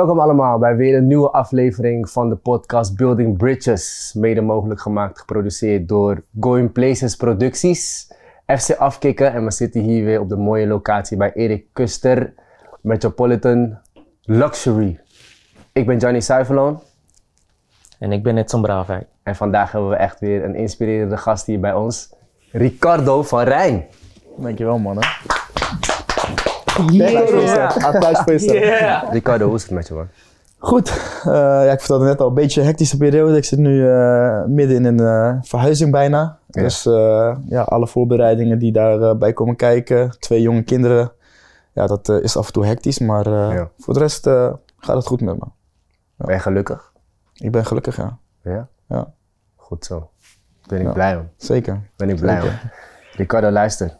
Welkom allemaal bij weer een nieuwe aflevering van de podcast Building Bridges. Mede mogelijk gemaakt, geproduceerd door Going Places Producties, FC Afkikken. En we zitten hier weer op de mooie locatie bij Erik Kuster, Metropolitan Luxury. Ik ben Johnny Suiverloon En ik ben net zo'n braafheid. en vandaag hebben we echt weer een inspirerende gast hier bij ons. Ricardo van Rijn. Dankjewel, man. Applaus voor jezelf. Jezelf. Ricardo, hoe is het met je man? Goed. Eh, ja, ik vertelde net al, een beetje een hectische periode. Ik zit nu eh, midden in een eh, verhuizing bijna. Ja. Dus eh, ja, alle voorbereidingen die daarbij bij komen kijken. Twee jonge kinderen. Ja, dat eh, is af en toe hectisch. Maar eh, Ja. voor de rest eh, gaat het goed met me. Ben je gelukkig? Ik ben gelukkig, ja. Ja? Ja, Goed zo. Ben ik Ja. blij om. zeker. Ben ik blij hoor. Ricardo, luister.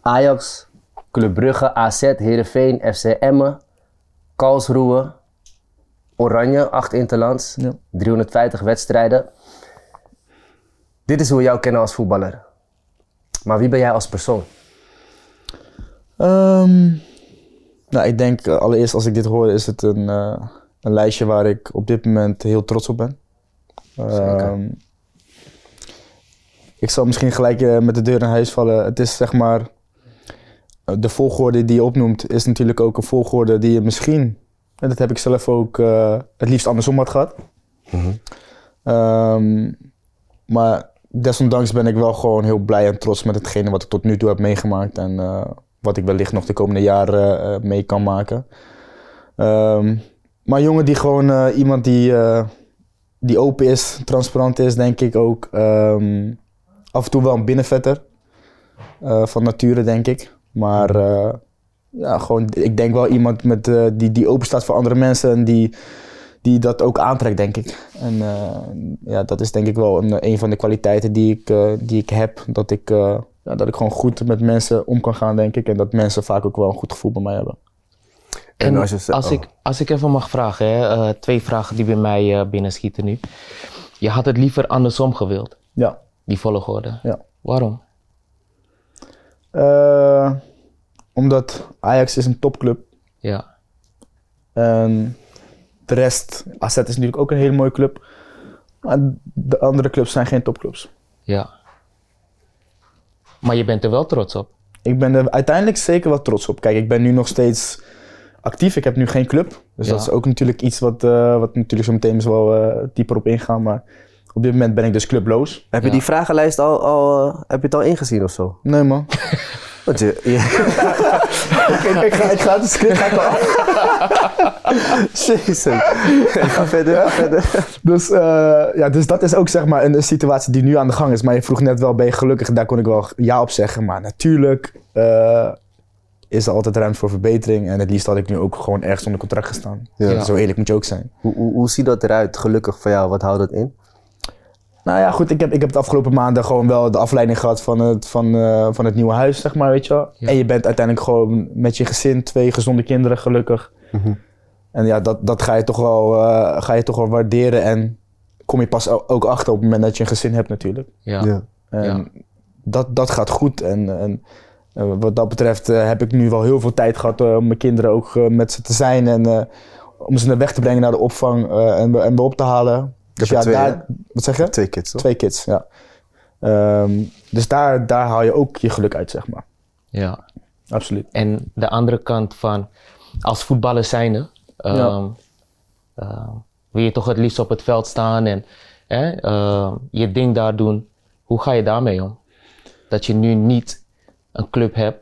Ajax, Club Brugge, AZ, Heerenveen, FC Emmen, Karlsruhe, Oranje, 8 interlands, Ja. 350 wedstrijden. Dit is hoe we jou kennen als voetballer. Maar wie ben jij als persoon? Ehm, nou, ik denk eh, allereerst als ik dit hoor, is het een, eh, een lijstje waar ik op dit moment heel trots op ben. Ehm, ik zal misschien gelijk eh, met de deur in huis vallen. Het is zeg maar, de volgorde die je opnoemt, is natuurlijk ook een volgorde die je misschien, en dat heb ik zelf ook eh, het liefst andersom had gehad. Ehm, maar desondanks ben ik wel gewoon heel blij en trots met hetgene wat ik tot nu toe heb meegemaakt en eh, wat ik wellicht nog de komende jaren eh, mee kan maken. Ehm, maar jongen die gewoon eh, iemand die, eh, die open is, transparant is, denk ik ook. Ehm, af en toe wel een binnenvetter eh, van nature, denk ik. Maar eh, ja, gewoon, ik denk wel iemand met, eh, die, die open staat voor andere mensen en die, die dat ook aantrekt, denk ik. En eh, ja, dat is denk ik wel een, een van de kwaliteiten die ik, eh, die ik heb. Dat ik, eh, ja, dat ik gewoon goed met mensen om kan gaan, denk ik. En dat mensen vaak ook wel een goed gevoel bij mij hebben. En En als je als, oh. ik, als ik even mag vragen, hè, eh, twee vragen die bij mij eh, binnenschieten nu. Je had het liever andersom gewild, Ja. die volgorde. Ja. Waarom? Eh, omdat Ajax is een topclub. Ja, En de rest, AZ is natuurlijk ook een hele mooie club. Maar de andere clubs zijn geen topclubs. ja. Maar je bent er wel trots op. Ik ben er uiteindelijk zeker wel trots op. Kijk, ik ben nu nog steeds actief. Ik heb nu geen club. Dus Ja. dat is ook natuurlijk iets wat, eh, wat natuurlijk zo meteen wel eh, dieper op ingaan. Maar op dit moment ben ik dus clubloos. Heb je Ja. die vragenlijst al, al, eh, heb je het al ingezien of zo? Nee man. Want je, je- ik, ik, ga, ik ga het script ga ik al Jezus. Ga verder, ga verder. Dus, eh, ja, dus dat is ook zeg maar een, een situatie die nu aan de gang is. Maar je vroeg net wel, ben je gelukkig? Daar kon ik wel ja op zeggen. Maar natuurlijk eh, is er altijd ruimte voor verbetering. En het liefst had ik nu ook gewoon ergens onder contract gestaan. Ja. Zo eerlijk moet je ook zijn. Hoe, hoe, hoe ziet dat eruit, gelukkig voor jou? Wat houdt dat in? Nou ja, goed, ik heb, ik heb de afgelopen maanden gewoon wel de afleiding gehad van het, van, eh, van het nieuwe huis, zeg maar, weet je wel. Ja. En je bent uiteindelijk gewoon met je gezin, twee gezonde kinderen, gelukkig. En ja, dat, dat ga, je toch wel, eh, ga je toch wel waarderen en kom je pas ook achter op het moment dat je een gezin hebt natuurlijk. Ja. En Ja. dat, dat gaat goed. En, en eh, wat dat betreft heb ik nu wel heel veel tijd gehad eh, om mijn kinderen ook met ze te zijn. En eh, om ze naar weg te brengen naar de opvang eh, en, en weer op te halen. Dus je ja, twee, daar, wat zeg je? Twee kids, toch? Twee kids, ja. Ehm, dus daar, daar haal je ook je geluk uit, zeg maar. ja. Absoluut. En de andere kant van, als voetballer zijnde, ehm, Ja. ehm, wil je toch het liefst op het veld staan en hè, ehm, je ding daar doen. Hoe ga je daarmee om? Dat je nu niet een club hebt.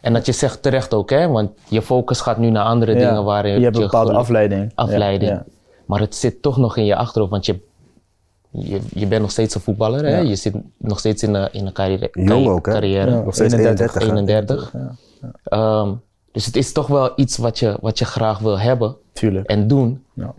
En dat je zegt terecht ook, hè? want je focus gaat nu naar andere Ja. dingen waar je hebt een bepaalde geluk- afleiding. afleiding. Ja, ja. Maar het zit toch nog in je achterhoofd, want je, je, je bent nog steeds een voetballer. Hè? Je zit nog steeds in een, in een carrière. Jong ook, hè? carrière. Nog steeds 31. 31. 31. Ehm, dus het is toch wel iets wat je, wat je graag wil hebben Tuurlijk. en doen. Ja.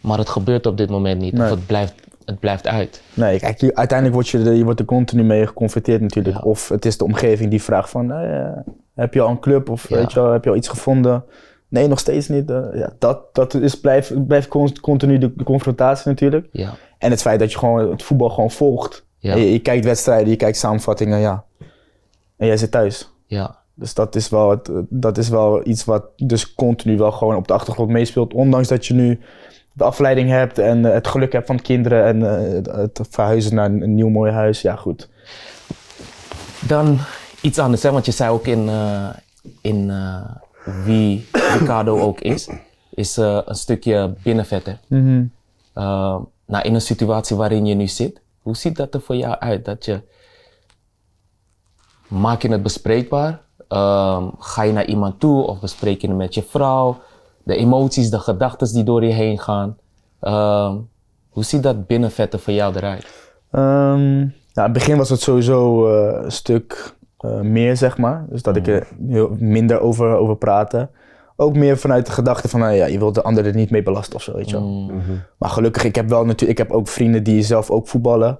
Maar het gebeurt op dit moment niet. Nee. Of het blijft, het blijft uit. Nee, kijk, je- uiteindelijk word je, je wordt er continu mee geconfronteerd natuurlijk. Ja. Of het is de omgeving die vraagt van, eh, heb je al een club of Ja. weet je wel, heb je al iets gevonden? Nee, nog steeds niet. Eh, ja, dat dat is, blijft, blijft con- continu de, de confrontatie natuurlijk. Ja. En het feit dat je gewoon het voetbal gewoon volgt. Ja. Je, je kijkt wedstrijden, je kijkt samenvattingen, ja. En jij zit thuis. Ja. Dus dat is, wel het, dat is wel iets wat dus continu wel gewoon op de achtergrond meespeelt. Ondanks dat je nu de afleiding hebt en eh, het geluk hebt van kinderen en eh, het- verhuizen naar een, een nieuw mooi huis. Ja, goed. Dan iets anders, hè? want je zei ook in, eh, in eh, wie Ricardo ook is, is eh, een stukje binnenvetten. Nou, in een situatie waarin je nu zit, hoe ziet dat er voor jou uit? Dat je, maak je het bespreekbaar? Ehm, ga je naar iemand toe of bespreek je het met je vrouw? De emoties, de gedachten die door je heen gaan. Ehm, hoe ziet dat binnenvetten voor jou eruit? Nou, in het begin was het sowieso eh, een stuk eh, meer, zeg maar. Dus dat ik er heel minder over, over praatte. Ook meer vanuit de gedachte van, nou ja, je wilt de ander er niet mee belasten of zo, weet je wel. Maar gelukkig, ik heb wel natuurlijk, ik heb ook vrienden die zelf ook voetballen.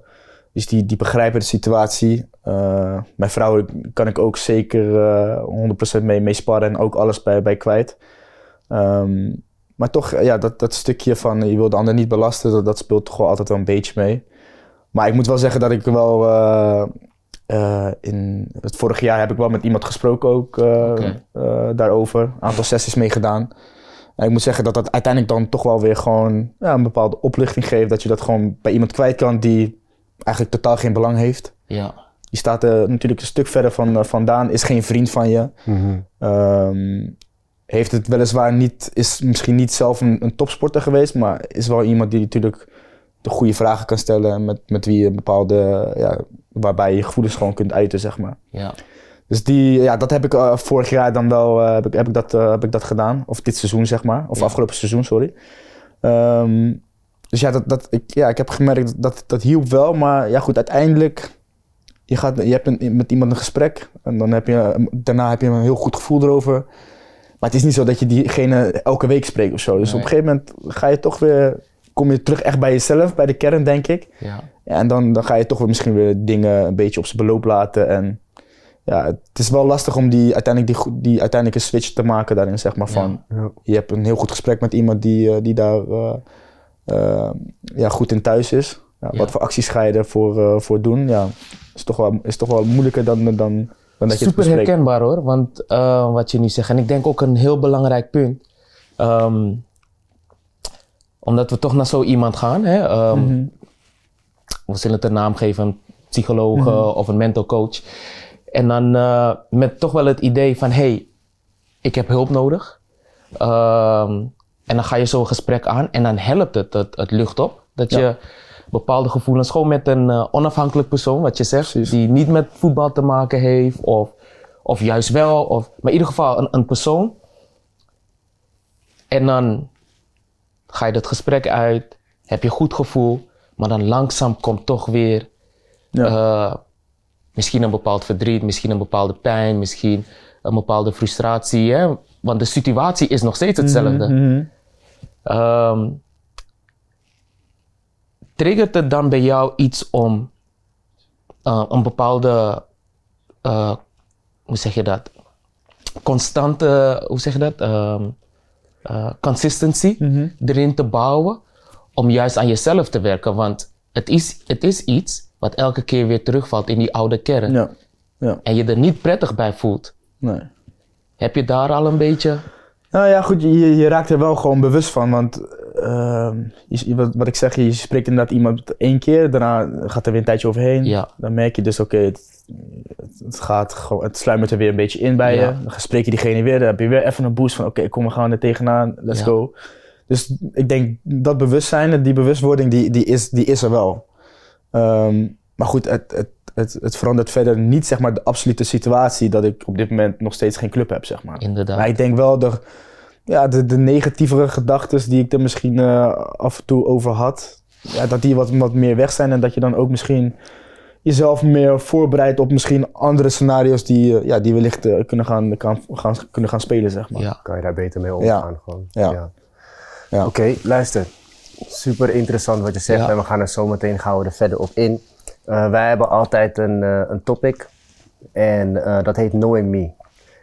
Dus die, die begrijpen de situatie. Eh, mijn vrouw kan ik ook zeker eh 100% mee, mee sparren en ook alles bij, bij kwijt. Ehm, maar toch, ja, dat, dat stukje van eh, je wil de ander niet belasten, dat, dat speelt toch wel altijd wel een beetje mee. Maar ik moet wel zeggen dat ik wel eh, eh, in het vorige jaar heb ik wel met iemand gesproken ook eh, eh, daarover. Een aantal sessies meegedaan. En ik moet zeggen dat dat uiteindelijk dan toch wel weer gewoon ja, een bepaalde oplichting geeft. Dat je dat gewoon bij iemand kwijt kan die eigenlijk totaal geen belang heeft. Ja, Die staat er natuurlijk een stuk verder van, vandaan, is geen vriend van je. Ehm, heeft het weliswaar niet, is misschien niet zelf een, een topsporter geweest, maar is wel iemand die natuurlijk de goede vragen kan stellen en met, met wie je een bepaalde, ja, waarbij je je gevoelens gewoon kunt uiten, zeg maar. ja. Dus die, ja, dat heb ik eh, vorig jaar dan wel, eh, heb, ik, heb, ik dat, eh, heb ik dat gedaan. Of dit seizoen, zeg maar. Of Ja. afgelopen seizoen, sorry. Ehm, dus ja, dat, dat, ik, ja, ik heb gemerkt dat dat hielp wel. Maar ja, goed, uiteindelijk... Je, gaat, je hebt een, met iemand een gesprek. En dan heb je, daarna heb je een heel goed gevoel erover. Maar het is niet zo dat je diegene elke week spreekt of zo. Dus Nee. op een gegeven moment ga je toch weer... Kom je terug echt bij jezelf, bij de kern, denk ik. ja. Ja, en dan, dan ga je toch weer misschien weer dingen een beetje op zijn beloop laten. En ja, het is wel lastig om die, uiteindelijk die, die uiteindelijke switch te maken daarin, zeg maar. Van, Ja. Je hebt een heel goed gesprek met iemand die, eh, die daar eh, eh, ja, goed in thuis is. Ja, Ja. Wat voor acties ga je ervoor eh, voor doen? Ja, is toch wel, is toch wel moeilijker dan, dan, dan dat je het Super herkenbaar hoor, want eh, wat je nu zegt, en ik denk ook een heel belangrijk punt. Ehm, omdat we toch naar zo iemand gaan, hè? Mhm. we zullen het een naam geven, een psycholoog eh, of een mental coach. En dan eh, met toch wel het idee van, hey, ik heb hulp nodig. Ehm, en dan ga je zo'n gesprek aan en dan helpt het, het, het lucht op. Dat Ja. je bepaalde gevoelens gewoon met een eh, onafhankelijk persoon, wat je zegt, Precies. die niet met voetbal te maken heeft, of, of juist wel, of, maar in ieder geval een, een persoon. En dan ga je dat gesprek uit, heb je goed gevoel, maar dan langzaam komt toch weer Ja. eh, misschien een bepaald verdriet, misschien een bepaalde pijn, misschien een bepaalde frustratie. Hè? Want de situatie is nog steeds hetzelfde. Ehm, triggert het dan bij jou iets om eh, een bepaalde, eh, hoe zeg je dat, constante, hoe zeg je dat, Ehm, eh, consistency Mhm. erin te bouwen om juist aan jezelf te werken? Want het is, het is iets wat elke keer weer terugvalt in die oude kern Ja. ja, en je er niet prettig bij voelt. nee. Heb je daar al een beetje... Nou ja, goed, je, je raakt er wel gewoon bewust van. Want ehm, je, wat, wat ik zeg, je spreekt inderdaad iemand één keer, daarna gaat er weer een tijdje overheen. Ja. Dan merk je dus, oké, het, het, het gaat gewoon, het sluimert er weer een beetje in bij Ja. je. Dan spreek je diegene weer, dan heb je weer even een boost van, oké, kom, we gaan er tegenaan, let's Ja. go. Dus ik denk dat bewustzijn, die bewustwording, die, die, is, die is er wel. Ehm, maar goed, het, het, het, het verandert verder niet zeg maar, de absolute situatie dat ik op dit moment nog steeds geen club heb. Zeg maar. Inderdaad. Maar ik denk wel dat ja, de, de negatievere gedachten die ik er misschien eh, af en toe over had, ja, dat die wat, wat meer weg zijn en dat je dan ook misschien jezelf meer voorbereidt op misschien andere scenario's die, eh, ja, die wellicht eh, kunnen, gaan, kan, gaan, kunnen gaan spelen. Zeg maar. Ja. Kan je daar beter mee omgaan gewoon. Ja. Ja. Oké, luister. Super interessant wat je zegt Ja. en we gaan er zo meteen gaan we er verder op in. Eh, wij hebben altijd een, eh, een topic en eh, dat heet Knowing Me.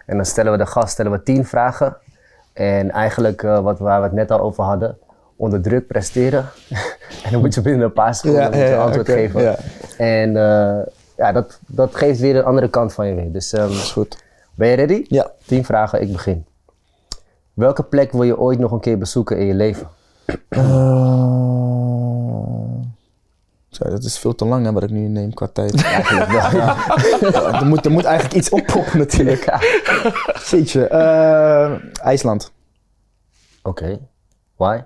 En dan stellen we de gast stellen we tien vragen. En eigenlijk eh, wat, waar we het net al over hadden, onder druk presteren. en dan moet je binnen een paar seconden Ja, antwoord geven. ja. En eh, ja, dat, dat geeft weer een andere kant van je weer. Dus Dat is goed. Ben je ready? Ja. Tien vragen, ik begin. Welke plek wil je ooit nog een keer bezoeken in je leven? Eh, Zo, dat is veel te lang hè, wat ik nu neem qua tijd. Eigenlijk wel, ja. Ja, er, moet, er moet eigenlijk iets oppoppen natuurlijk. Jeetje. eh, IJsland. Oké. Why?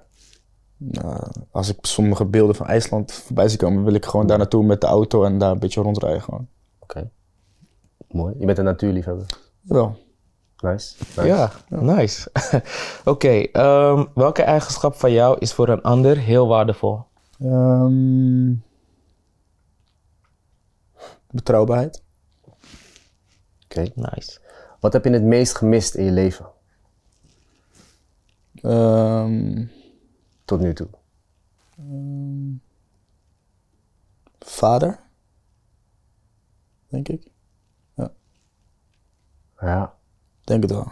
Nou, als ik sommige beelden van IJsland voorbij zie komen, wil ik gewoon daar naartoe met de auto en daar een beetje rondrijden gewoon. Oké. Mooi. Je bent een natuurliefhebber. Jawel. Nice. nice. Ja, nice. Oké, ehm, welke eigenschap van jou is voor een ander heel waardevol? Ehm, betrouwbaarheid. Oké. Nice. Wat heb je het meest gemist in je leven Ehm, tot nu toe? vader. Denk ik. Ja, Denk het wel.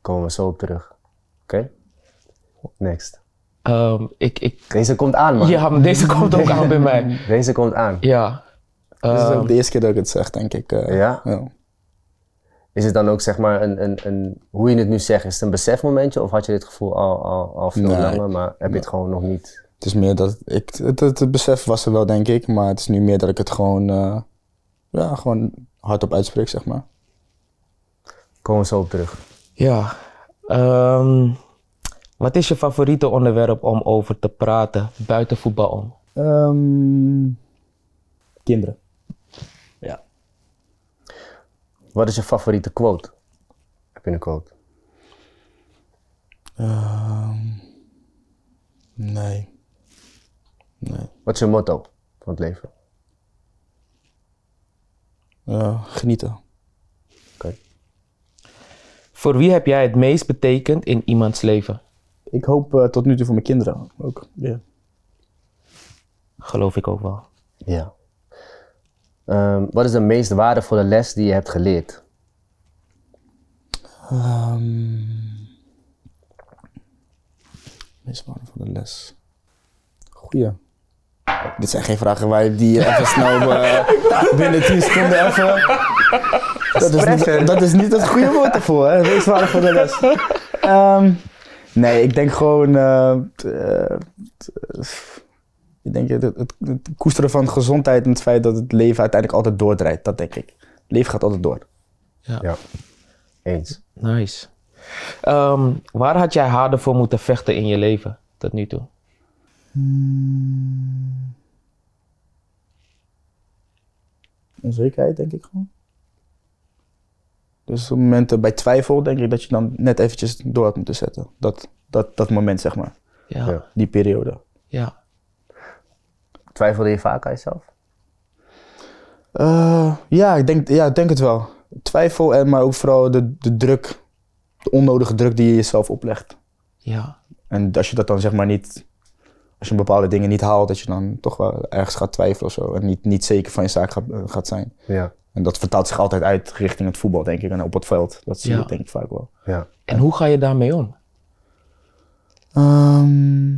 komen we zo op terug. Oké? Next. Ehm, ik, ik, Deze komt aan, man. ja, maar deze komt ook aan bij mij. Deze komt aan. Ja. Dit is Ehm, ook de eerste keer dat ik het zeg, denk ik. eh, Ja? ja. Is het dan ook zeg maar een, een, een, hoe je het nu zegt, is het een besefmomentje of had je dit gevoel al, al, al veel Nee. langer, maar heb je het gewoon nog niet? Het is meer dat ik, het, het, het besef was er wel, denk ik, maar het is nu meer dat ik het gewoon, eh, ja, gewoon hardop uitspreek, zeg maar. Komen we zo op terug. ja. Ehm, wat is je favoriete onderwerp om over te praten buiten voetbal om? Ehm, kinderen. Ja. Wat is je favoriete quote? Heb je een quote? Ehm, nee. Nee. Wat is je motto van het leven? Eh, genieten. Oké. Voor wie heb jij het meest betekend in iemands leven? Ik hoop eh, tot nu toe voor mijn kinderen ook. weer. Geloof ik ook wel. Ja. Ehm, wat is de meest waardevolle les die je hebt geleerd? Ehm meest waardevolle les. Goeie. Dit zijn geen vragen waar je die even snel eh, binnen 10 seconden even. Dat is, niet, dat is niet het goede woord ervoor, hè? Meest waardevolle les. Ehm, nee, ik denk gewoon. eh, t- eh, t- eh, ik denk het, het, het koesteren van gezondheid en het feit dat het leven uiteindelijk altijd doordraait. Dat denk ik. Het leven gaat altijd door. Ja. Eens. Nice. Ehm, waar had jij harder voor moeten vechten in je leven tot nu toe? Onzekerheid, denk ik gewoon. Dus op momenten bij twijfel, denk ik dat je dan net eventjes door had moeten zetten. Dat, dat, dat moment, zeg maar. Ja. Ja. Ja. Die periode. Twijfelde je vaak aan jezelf? Eh, ja, ik denk, ja, ik denk het wel. Twijfel, en, maar ook vooral de, de druk, de onnodige druk die je jezelf oplegt. ja. En als je dat dan zeg maar niet, als je bepaalde dingen niet haalt, dat je dan toch wel ergens gaat twijfelen of zo. En niet, niet zeker van je zaak gaat, eh, gaat zijn. Ja. En dat vertaalt zich altijd uit richting het voetbal, denk ik. En op het veld. Dat zie Ja. je denk ik vaak wel. Ja. En hoe ga je daarmee om? Ehm,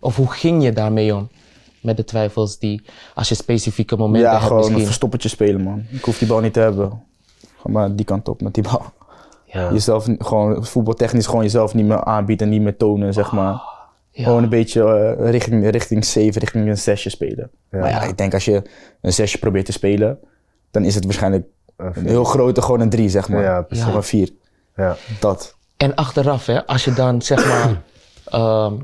Of hoe ging je daarmee om? Met de twijfels die, als je specifieke momenten ja, hebt gewoon een misschien. verstoppertje spelen, man. Ik hoef die bal niet te hebben. Ga maar die kant op met die bal. Ja. Jezelf gewoon voetbaltechnisch gewoon jezelf niet meer aanbieden en niet meer tonen, zeg maar. Ja. Gewoon een beetje eh, richting, richting 7, richting een zesje spelen. Maar ja, ik denk als je een zesje probeert te spelen, dan is het waarschijnlijk Een een heel grote, gewoon een drie, zeg maar. Ja, precies. Zeg maar vier. Ja. Dat. En achteraf, hè, als je dan zeg maar, ehm,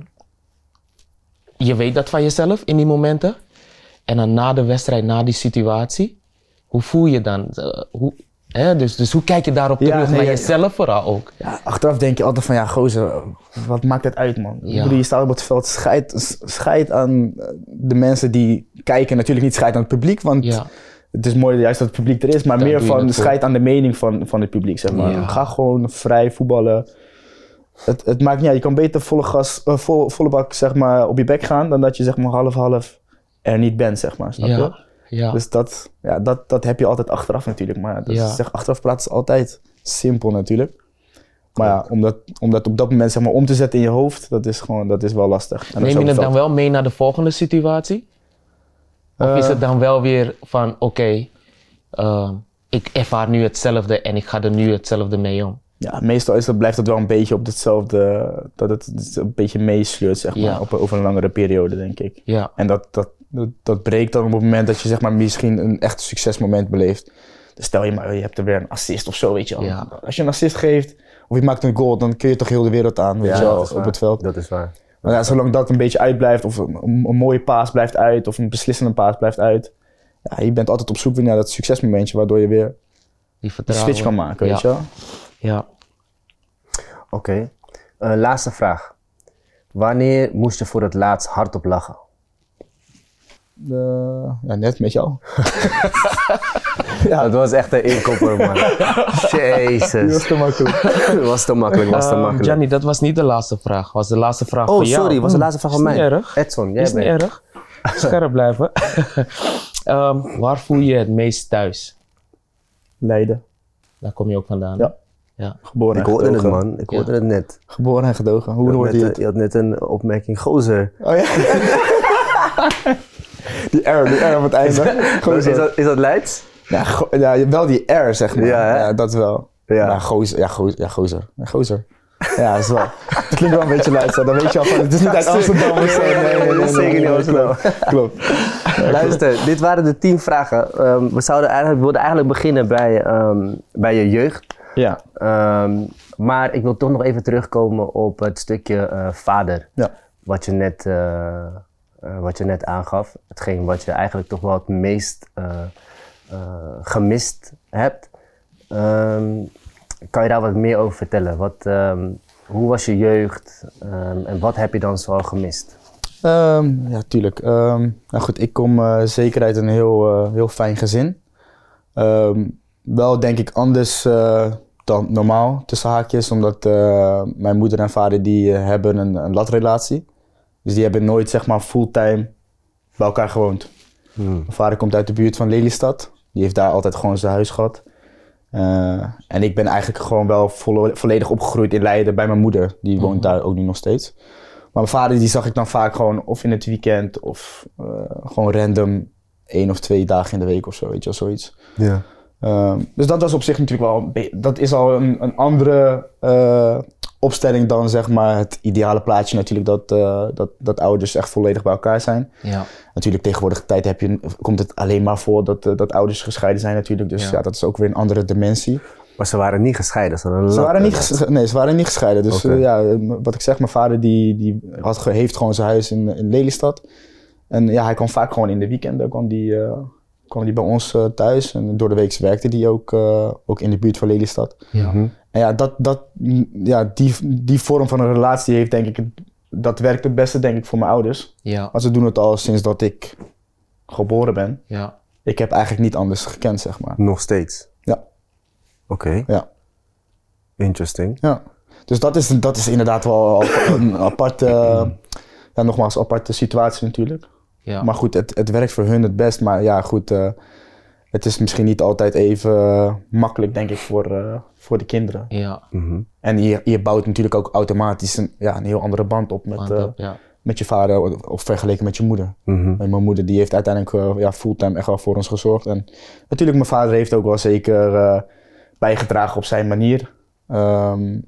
je weet dat van jezelf in die momenten. En dan na de wedstrijd, na die situatie, hoe voel je dan? Eh, hoe, hè, dus, dus hoe kijk je daarop Ja, terug nee, naar ja, jezelf vooral ook? Ja, achteraf denk je altijd van, ja, gozer, wat maakt het uit, man? Ik Ja. bedoel, je staat op het veld, scheid, scheid aan eh, de mensen die kijken. Natuurlijk niet scheid aan het publiek, want het is mooi juist dat het publiek er is, maar meer van scheid aan de mening van, van het publiek, zeg maar. Ga gewoon vrij voetballen. Het, het maakt niet uit, je kan beter volle, gas, eh, vol- volle bak zeg maar, op je bek gaan, dan dat je zeg maar half-half er niet bent, zeg maar. Snap je? ja. Dus dat, ja, dat, dat heb je altijd achteraf natuurlijk. Maar Ja. zeg, achteraf praten is altijd simpel natuurlijk. Maar ja, om dat, om dat op dat moment zeg maar, om te zetten in je hoofd, dat is, gewoon, dat is wel lastig. En Neem je het dan wel mee naar de volgende situatie? Of is Eh, het dan wel weer van, oké, ehm, ik ervaar nu hetzelfde en ik ga er nu hetzelfde mee om. Ja, meestal is dat, blijft het wel een beetje op hetzelfde, dat het, een beetje meesleurt, zeg maar, Ja. op, over een langere periode, denk ik. Ja, En dat, dat, dat, dat breekt dan op het moment dat je zeg maar, misschien een echt succesmoment beleeft. Dus stel je maar, je hebt er weer een assist of zo, weet je wel. Ja. Als je een assist geeft, of je maakt een goal, dan kun je toch heel de wereld aan, weet Ja, je wel, op waar. het veld. Dat is waar. Maar ja, zolang dat een beetje uitblijft, of een, een mooie paas blijft uit, of een beslissende paas blijft uit. Ja, je bent altijd op zoek weer naar dat succesmomentje, waardoor je weer die vertrouwen. switch kan maken, weet ja. je wel. Ja. Oké. Eh, laatste vraag. Wanneer moest je voor het laatst hardop lachen? Eh, ja, net met jou. Ja, dat was echt een inkopper, man. Jezus. te makkelijk. was te makkelijk, was te Ehm, makkelijk. Gianni, dat was niet de laatste vraag. was de laatste vraag oh, voor jou. sorry, was de laatste vraag is van mij. niet erg. Edson, jij is niet erg. Scherp blijven. Ehm, waar voel je je het meest thuis? Leiden. Daar kom je ook vandaan. Ja. Ja. Geboren Ik en hoorde het, man. Ik hoorde het net. Geboren en gedogen. Hoe Je had, hoorde net, je het? je had net een opmerking, gozer. Oh ja. die R, die R op het einde. Is Gozer. dat, is dat Leids? Ja, go- ja, wel die R, zeg maar. Ja, dat wel. Ja. Ja, gozer. Ja, gozer. Ja, gozer. Ja, gozer. Ja, dat is wel. Het klinkt wel een beetje Leids, hè. dan weet je al van, het is niet uit Amsterdam of zo. Nee, nee, nee, dat is zeker niet Amsterdam. Klopt. Luister, dit waren de tien vragen. Ehm, we, zouden eigenlijk, we wilden eigenlijk beginnen bij, ehm, bij je jeugd. Ja. Ehm, maar ik wil toch nog even terugkomen op het stukje eh, vader. Ja. Wat je, net, eh, eh, wat je net aangaf. Hetgeen wat je eigenlijk toch wel het meest gemist hebt. Ehm, kan je daar wat meer over vertellen? Wat, ehm, hoe was je jeugd en wat heb je dan zoal gemist? Ja, tuurlijk. Nou goed, ik kom zeker uit een heel, heel fijn gezin. Ehm, wel denk ik anders eh, dan normaal, tussen haakjes. Omdat eh, mijn moeder en vader die eh, hebben een, een latrelatie. Dus die hebben nooit zeg maar fulltime bij elkaar gewoond. Mijn vader komt uit de buurt van Lelystad. Die heeft daar altijd gewoon zijn huis gehad. Eh, en ik ben eigenlijk gewoon wel volle- volledig opgegroeid in Leiden bij mijn moeder. Die woont daar ook nu nog steeds. Maar mijn vader die zag ik dan vaak gewoon of in het weekend of gewoon random één of twee dagen in de week of zo, weet je wel, zoiets. Ja. Ehm, dus dat was op zich natuurlijk wel, dat is al een, een andere eh, opstelling dan zeg maar het ideale plaatje natuurlijk dat, eh, dat, dat ouders echt volledig bij elkaar zijn. Ja. Natuurlijk tegenwoordig tijd heb je, komt het alleen maar voor dat, eh, dat ouders gescheiden zijn natuurlijk. Dus Ja. ja. dat is ook weer een andere dimensie. Maar ze waren niet gescheiden. Ze, waren niet, eh, ges- nee, ze waren niet gescheiden. Dus ja, wat ik zeg, mijn vader die, die had, heeft gewoon zijn huis in, in Lelystad. En ja, hij kwam vaak gewoon in de weekenden kwam die, eh, kwam die bij ons eh, thuis. En door de week werkte hij ook, eh, ook in de buurt van Lelystad. Ja. Mhm. En ja, dat, dat, ja die, die vorm van een relatie heeft denk ik, het- dat werkt het beste denk ik voor mijn ouders. Ja. Maar ze doen het al sinds dat ik geboren ben. Ja. Ik heb eigenlijk niet anders gekend, zeg maar. Nog steeds. Ja, Oké, ja. interesting. Ja, dus dat is, dat is inderdaad wel een aparte, ja, nogmaals, aparte situatie natuurlijk. Ja. Maar goed, het, het werkt voor hun het best. Maar ja, goed, eh, het is misschien niet altijd even makkelijk, denk ik, voor, eh, voor de kinderen. Ja. Mhm. En je, je bouwt natuurlijk ook automatisch een, ja, een heel andere band op met, eh, op, ja. met je vader of, of vergeleken met je moeder. Mhm. En mijn moeder die heeft uiteindelijk ja, fulltime echt wel voor ons gezorgd. En natuurlijk, mijn vader heeft ook wel zeker eh, bijgedragen op zijn manier. Ehm,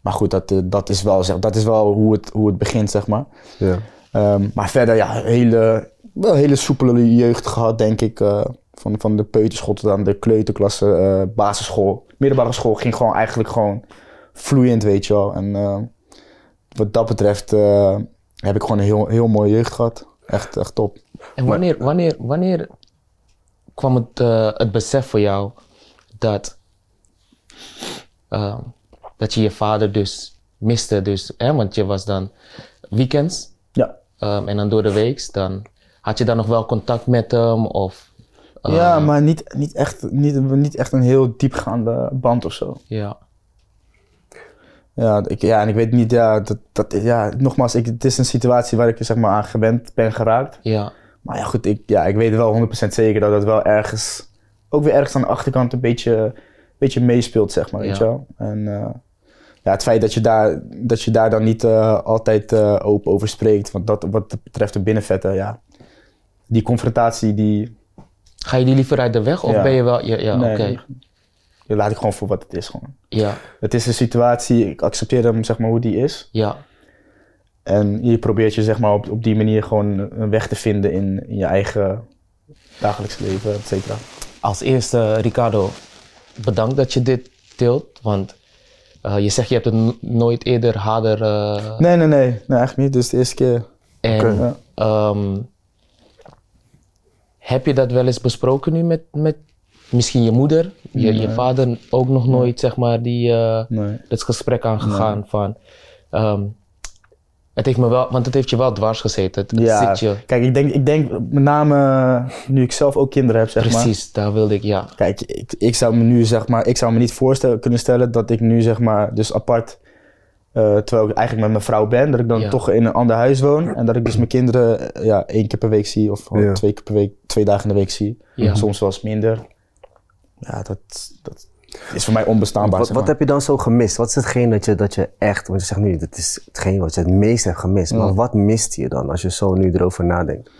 maar goed, dat, dat is wel, zeg, dat is wel hoe, het, hoe het begint, zeg maar. Ja. Ehm, maar verder, ja, hele, wel hele soepele jeugd gehad, denk ik. eh, van, van de peuterschool tot aan de kleuterklasse, eh, basisschool, middelbare school. Ging gewoon eigenlijk gewoon vloeiend, weet je wel. En eh, wat dat betreft heb ik gewoon een heel, heel mooie jeugd gehad. Echt, echt top. En wanneer, wanneer, wanneer kwam het, het besef voor jou dat, ehm, dat je je vader dus miste? Dus, hè, want je was dan weekends Ja. Ehm, en dan door de week, dan had je dan nog wel contact met hem? Of, ehm, Ja, maar niet, niet, echt, niet, niet echt een heel diepgaande band of zo. Ja, Ja, ik, ja en ik weet niet, ja, dat, dat, ja nogmaals, ik, het is een situatie waar ik zeg maar, aan gewend ben geraakt. ja, Maar ja, goed, ik, ja, ik weet wel 100% zeker dat het wel ergens, ook weer ergens aan de achterkant een beetje, beetje meespeelt, zeg maar, weet Ja. je wel. En eh, ja, het feit dat je daar, dat je daar dan niet eh, altijd eh, open over spreekt, want dat, wat betreft de binnenvetten, ja, die confrontatie die Ga je die liever uit de weg of Ja. ben je wel... Ja, ja Nee, oké. Die laat ik gewoon voor wat het is gewoon. Ja, Het is een situatie, ik accepteer hem zeg maar hoe die is. ja. En je probeert je zeg maar op, op die manier gewoon een weg te vinden in, in je eigen dagelijks leven, et cetera. Als eerste, Ricardo, bedankt dat je dit deelt. Want eh, je zegt je hebt het nooit eerder harder... eh, Nee, nee, nee, nee, echt niet. Dus de eerste keer. En ja. ehm, heb je dat wel eens besproken nu met, met misschien je moeder? Je, je vader ook nog nooit, zeg maar, die, eh, Nee. dat gesprek aangegaan van... ehm, het heeft me wel, want het heeft je wel dwars gezeten. Het, het Ja, zit je, kijk, ik denk, ik denk met name nu ik zelf ook kinderen heb, zeg maar. precies, daar wilde ik, ja. Kijk, ik, ik zou me nu zeg maar, ik zou me niet voorstellen kunnen stellen dat ik nu zeg maar, dus apart, eh, terwijl ik eigenlijk met mijn vrouw ben, dat ik dan Ja. toch in een ander huis woon en dat ik dus mijn kinderen eh, ja, één keer per week zie of Ja. twee keer per week, twee dagen in de week zie. Ja. Soms wel eens minder. Ja, dat, dat is voor mij onbestaanbaar. Wat, zeg wat maar. heb je dan zo gemist? Wat is hetgeen dat je, dat je echt, want je zegt nu, dat is hetgeen wat je het meest hebt gemist. Maar wat mist je dan als je zo nu erover nadenkt?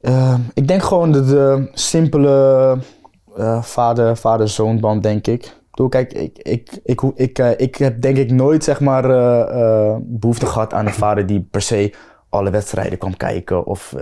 Eh, ik denk gewoon de, de simpele eh, vader- vader-zoonband, denk ik. Bedoel, kijk, ik, ik, ik, ik, eh, ik heb denk ik nooit zeg maar, eh, eh, behoefte gehad aan een vader die per se alle wedstrijden kwam kijken of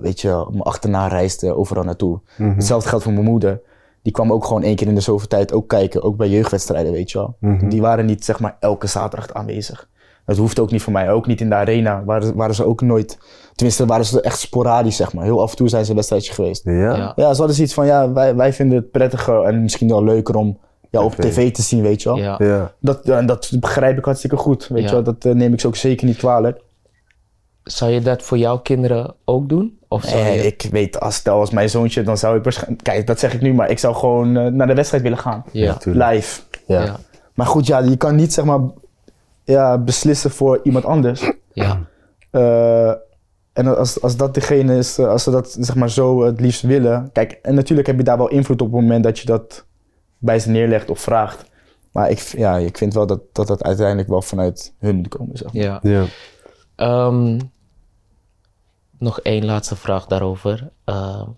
weet je, me achterna reisde overal naartoe. Hetzelfde geldt voor mijn moeder. Die kwam ook gewoon één keer in de zoveel tijd ook kijken, ook bij jeugdwedstrijden, weet je wel. Die waren niet zeg maar elke zaterdag aanwezig. Dat hoeft ook niet voor mij, ook niet in de arena. Waren, waren ze ook nooit, tenminste waren ze echt sporadisch zeg maar. Heel af en toe zijn ze een wedstrijdje geweest. Ja? Ja. Ja, ze hadden zoiets van, ja, wij, wij vinden het prettiger en misschien wel leuker om ja, op TV. te zien, weet je wel. Ja. Ja. Dat, en dat begrijp ik hartstikke goed, weet Ja. je wel. Dat eh, neem ik ze ook zeker niet kwalijk. Zou je dat voor jouw kinderen ook doen? Of zou Eh, je... ik weet, als, stel als mijn zoontje, dan zou ik waarschijnlijk... Kijk, dat zeg ik nu, maar ik zou gewoon eh, naar de wedstrijd willen gaan. Ja. Live. Ja. Ja. Maar goed, ja, je kan niet zeg maar ja, beslissen voor iemand anders. Ja. Eh, en als, als dat degene is, als ze dat zeg maar zo het liefst willen. Kijk, en natuurlijk heb je daar wel invloed op het moment dat je dat bij ze neerlegt of vraagt. Maar ik, ja, ik vind wel dat, dat dat uiteindelijk wel vanuit hun moet komen. Zeg. maar. ja. Ja. Ehm, nog één laatste vraag daarover. Ehm,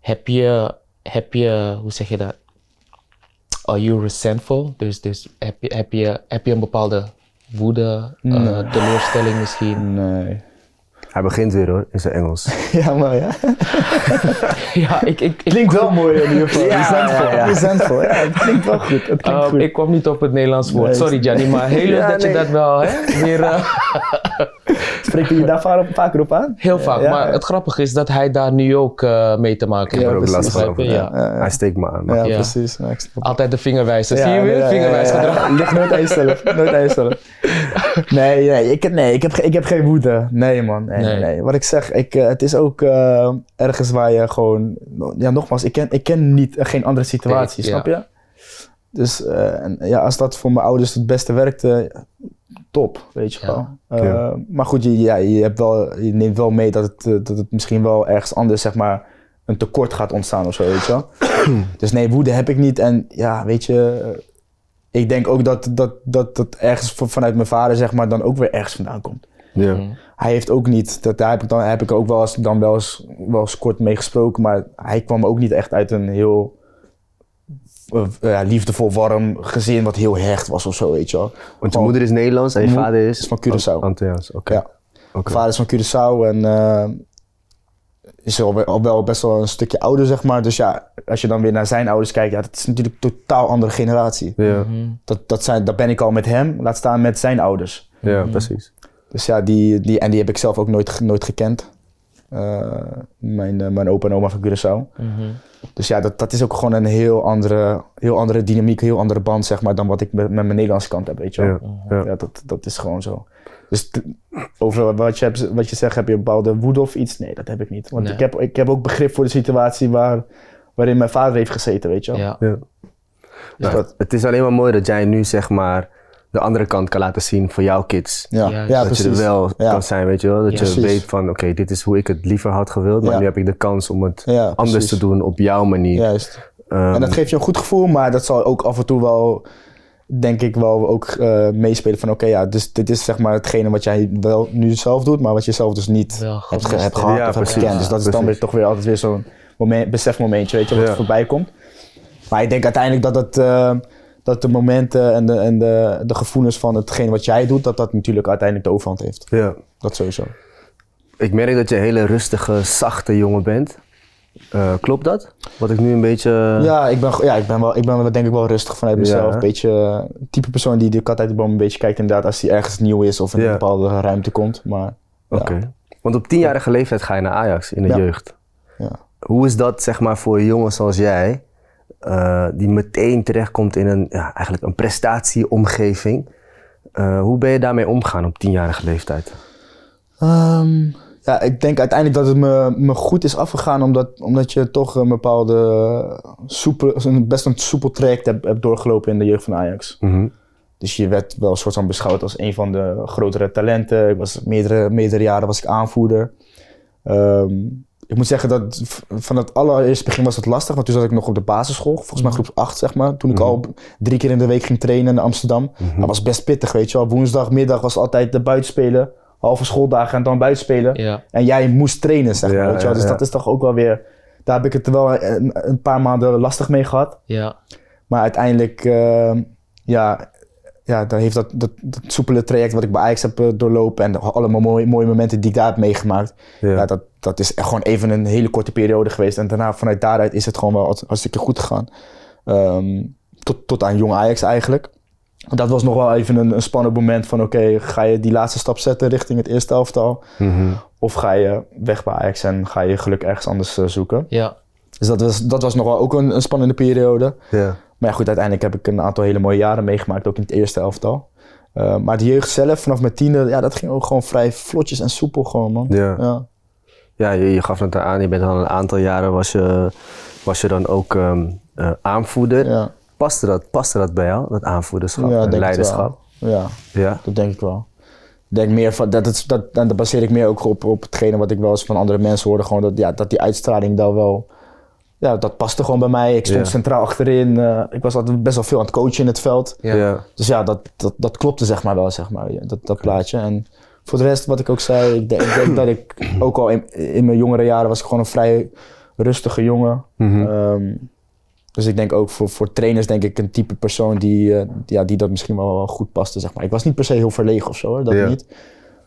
heb, je, heb je, hoe zeg je dat? Are you resentful? Dus, dus heb, je, heb, je, heb je een bepaalde woede, eh, Nee. teleurstelling misschien? Nee. Hij begint weer hoor, in zijn Engels. Ja, maar ja. ja, ik, ik, ik, Klinkt wel mooi in ieder geval. Ja, Resentful. ja, ja. Resentful. Ja, het klinkt wel goed. Het klinkt goed. ik kwam niet op het Nederlands woord. Nee. Sorry, Gianni, maar heel leuk Ja, dat je dat wel hè, weer. eh, Spreekt hij je daar vaak- vaker op aan? heel vaak. Ja, maar ja. het grappige is dat hij daar nu ook eh, mee te maken Ik heeft. heb er ook last van. Ja. Hij steekt me aan. maar- Ja, Ja. precies. Ja, Altijd de vingerwijzer. Ja, Zie je weer? ja, ja, Vingerwijsgedrag. ja, ja. Ligt nooit aan jezelf. Nooit aan jezelf. Nee, nee, ik, heb- nee ik, heb, ik heb geen woede. Nee, man. Nee, Nee. nee. Wat ik zeg, ik, eh, het is ook eh, ergens waar je gewoon... Ja, nogmaals, ik ken, ik ken niet, eh, geen andere situatie, Ja. snap je? Dus eh, en, ja, als dat voor mijn ouders het beste werkte, top, weet je Ja. wel. Eh, Ja. Maar goed, je, ja, je, hebt wel, je neemt wel mee dat het, dat het misschien wel ergens anders, zeg maar, een tekort gaat ontstaan of zo, weet je wel. dus nee, woede heb ik niet. En ja, weet je, ik denk ook dat dat, dat, dat ergens van- vanuit mijn vader, zeg maar, dan ook weer ergens vandaan komt. Ja. Hij heeft ook niet, dat, daar heb ik, dan, heb ik ook wel eens, dan wel eens, wel eens kort mee gesproken, maar hij kwam ook niet echt uit een heel eh, ja, liefdevol, warm gezin wat heel hecht was of zo, weet je wel. Want je moeder is Nederlands en je vader is? is van Curaçao. Antilliaans, oké. Ja. Vader is van Curaçao en eh, is al wel, al wel best wel een stukje ouder, zeg maar. Dus ja, als je dan weer naar zijn ouders kijkt, ja, dat is natuurlijk een totaal andere generatie. Ja, Mhm. Dat, dat, zijn, dat ben ik al met hem, laat staan met zijn ouders. ja, precies. Dus ja, die, die, en die heb ik zelf ook nooit, nooit gekend. Eh, mijn, eh, mijn opa en oma van Curaçao. Mhm. Dus ja, dat, dat is ook gewoon een heel andere, heel andere dynamiek, heel andere band, zeg maar, dan wat ik met, met mijn Nederlandse kant heb, weet je wel. Ja, ja. Ja, dat, dat is gewoon zo. Dus over wat je, hebt, wat je zegt, heb je een bepaalde woede of iets? Nee, dat heb ik niet. Want Nee. ik, heb, ik heb ook begrip voor de situatie waar, waarin mijn vader heeft gezeten, weet je wel. Ja. Ja. Dus dat, Het is alleen maar mooi dat jij nu zeg maar de andere kant kan laten zien voor jouw kids. ja, ja, dat precies. je er wel Ja. kan zijn, weet je wel. Dat Ja. je Precies. weet van, oké, dit is hoe ik het liever had gewild, maar Ja. nu heb ik de kans om het Ja, anders te doen op jouw manier. Juist. Ehm, En dat geeft je een goed gevoel, maar dat zal ook af en toe wel, denk ik, wel ook eh, meespelen van oké, ja, dus dit is zeg maar hetgene wat jij wel nu zelf doet, maar wat je zelf dus niet hebt, ge- gehad Ja, of hebt gekend. Dus dat is dan Precies. weer toch weer altijd weer zo'n moment, besefmomentje, weet je, wat er voorbij komt. Maar ik denk uiteindelijk dat het, eh, dat de momenten en, de, en de, de gevoelens van hetgeen wat jij doet, dat dat natuurlijk uiteindelijk de overhand heeft. Ja. Dat sowieso. Ik merk dat je een hele rustige, zachte jongen bent. Eh, klopt dat? Wat ik nu een beetje... Ja, ik ben, ja ik, ben wel, ik ben wel, denk ik wel rustig vanuit mezelf. Een beetje eh, type persoon die de kat uit de boom een beetje kijkt inderdaad als hij ergens nieuw is of in Ja. een bepaalde ruimte komt. Maar ja. Oké. Want op tienjarige leeftijd ga je naar Ajax in de jeugd. Ja. Hoe is dat zeg maar voor jongens zoals jij, eh, die meteen terechtkomt in een, ja, eigenlijk een prestatieomgeving? Eh, hoe ben je daarmee omgaan op tienjarige leeftijd? Ehm, ja, ik denk uiteindelijk dat het me, me goed is afgegaan, omdat, omdat je toch een bepaalde soepel, best een soepel traject hebt, hebt doorgelopen in de jeugd van Ajax. Mhm. Dus je werd wel een soort van beschouwd als een van de grotere talenten. Ik was meerdere, meerdere jaren was ik aanvoerder. Ehm, ik moet zeggen dat van het allereerste begin was het lastig, want toen zat ik nog op de basisschool, volgens mij groep 8 zeg maar. Toen ik Mhm. al drie keer in de week ging trainen in Amsterdam. Dat was best pittig, weet je wel. Woensdagmiddag was altijd de buitenspelen, halve schooldagen en dan buitenspelen. Ja. En jij moest trainen, zeg maar. Ja, weet je wel. Dus ja. dat is toch ook wel weer. Daar heb ik het wel een, een paar maanden lastig mee gehad. Ja. Maar uiteindelijk, eh, ja, ja, dan heeft dat, dat, dat soepele traject wat ik bij Ajax heb eh, doorlopen en allemaal mooie, mooie momenten die ik daar heb meegemaakt. Ja. Ja. dat, dat is echt gewoon even een hele korte periode geweest. En daarna, vanuit daaruit is het gewoon wel een hartstikke goed gegaan. Ehm, tot, tot aan jong Ajax eigenlijk. Dat was nog wel even een, een spannend moment van oké, ga je die laatste stap zetten richting het eerste elftal? Mhm. Of ga je weg bij Ajax en ga je geluk ergens anders eh, zoeken? Ja. Dus dat was, dat was nog wel ook een, een spannende periode. Ja. Maar ja, goed, uiteindelijk heb ik een aantal hele mooie jaren meegemaakt, ook in het eerste elftal. Uh, maar de jeugd zelf, vanaf mijn tiende, ja, dat ging ook gewoon vrij vlotjes en soepel gewoon, man. Ja. Ja. Ja, je, je gaf het aan, je bent al een aantal jaren was je, was je dan ook ehm, eh, aanvoerder. Ja, Paste, dat, paste dat bij jou, dat aanvoederschap ja en leiderschap? Ja, Ja. dat denk ik wel. Denk meer van, dat, het, dat, en dat baseer ik meer ook op, op hetgene wat ik wel eens van andere mensen hoorde. Gewoon dat, ja, dat die uitstraling daar wel, ja, dat paste gewoon bij mij. Ik stond Ja. centraal achterin. eh, ik was altijd best wel veel aan het coachen in het veld. Ja. Ja. Dus ja, dat, dat, dat klopte zeg maar wel, zeg maar, ja, dat, dat plaatje. En voor de rest, wat ik ook zei, ik denk, ik denk dat ik ook al in, in mijn jongere jaren was ik gewoon een vrij rustige jongen. Ehm, dus ik denk ook voor, voor trainers denk ik een type persoon die, eh, ja, die dat misschien wel, wel goed paste, zeg maar. Ik was niet per se heel verlegen of zo, hoor, dat Ja. niet.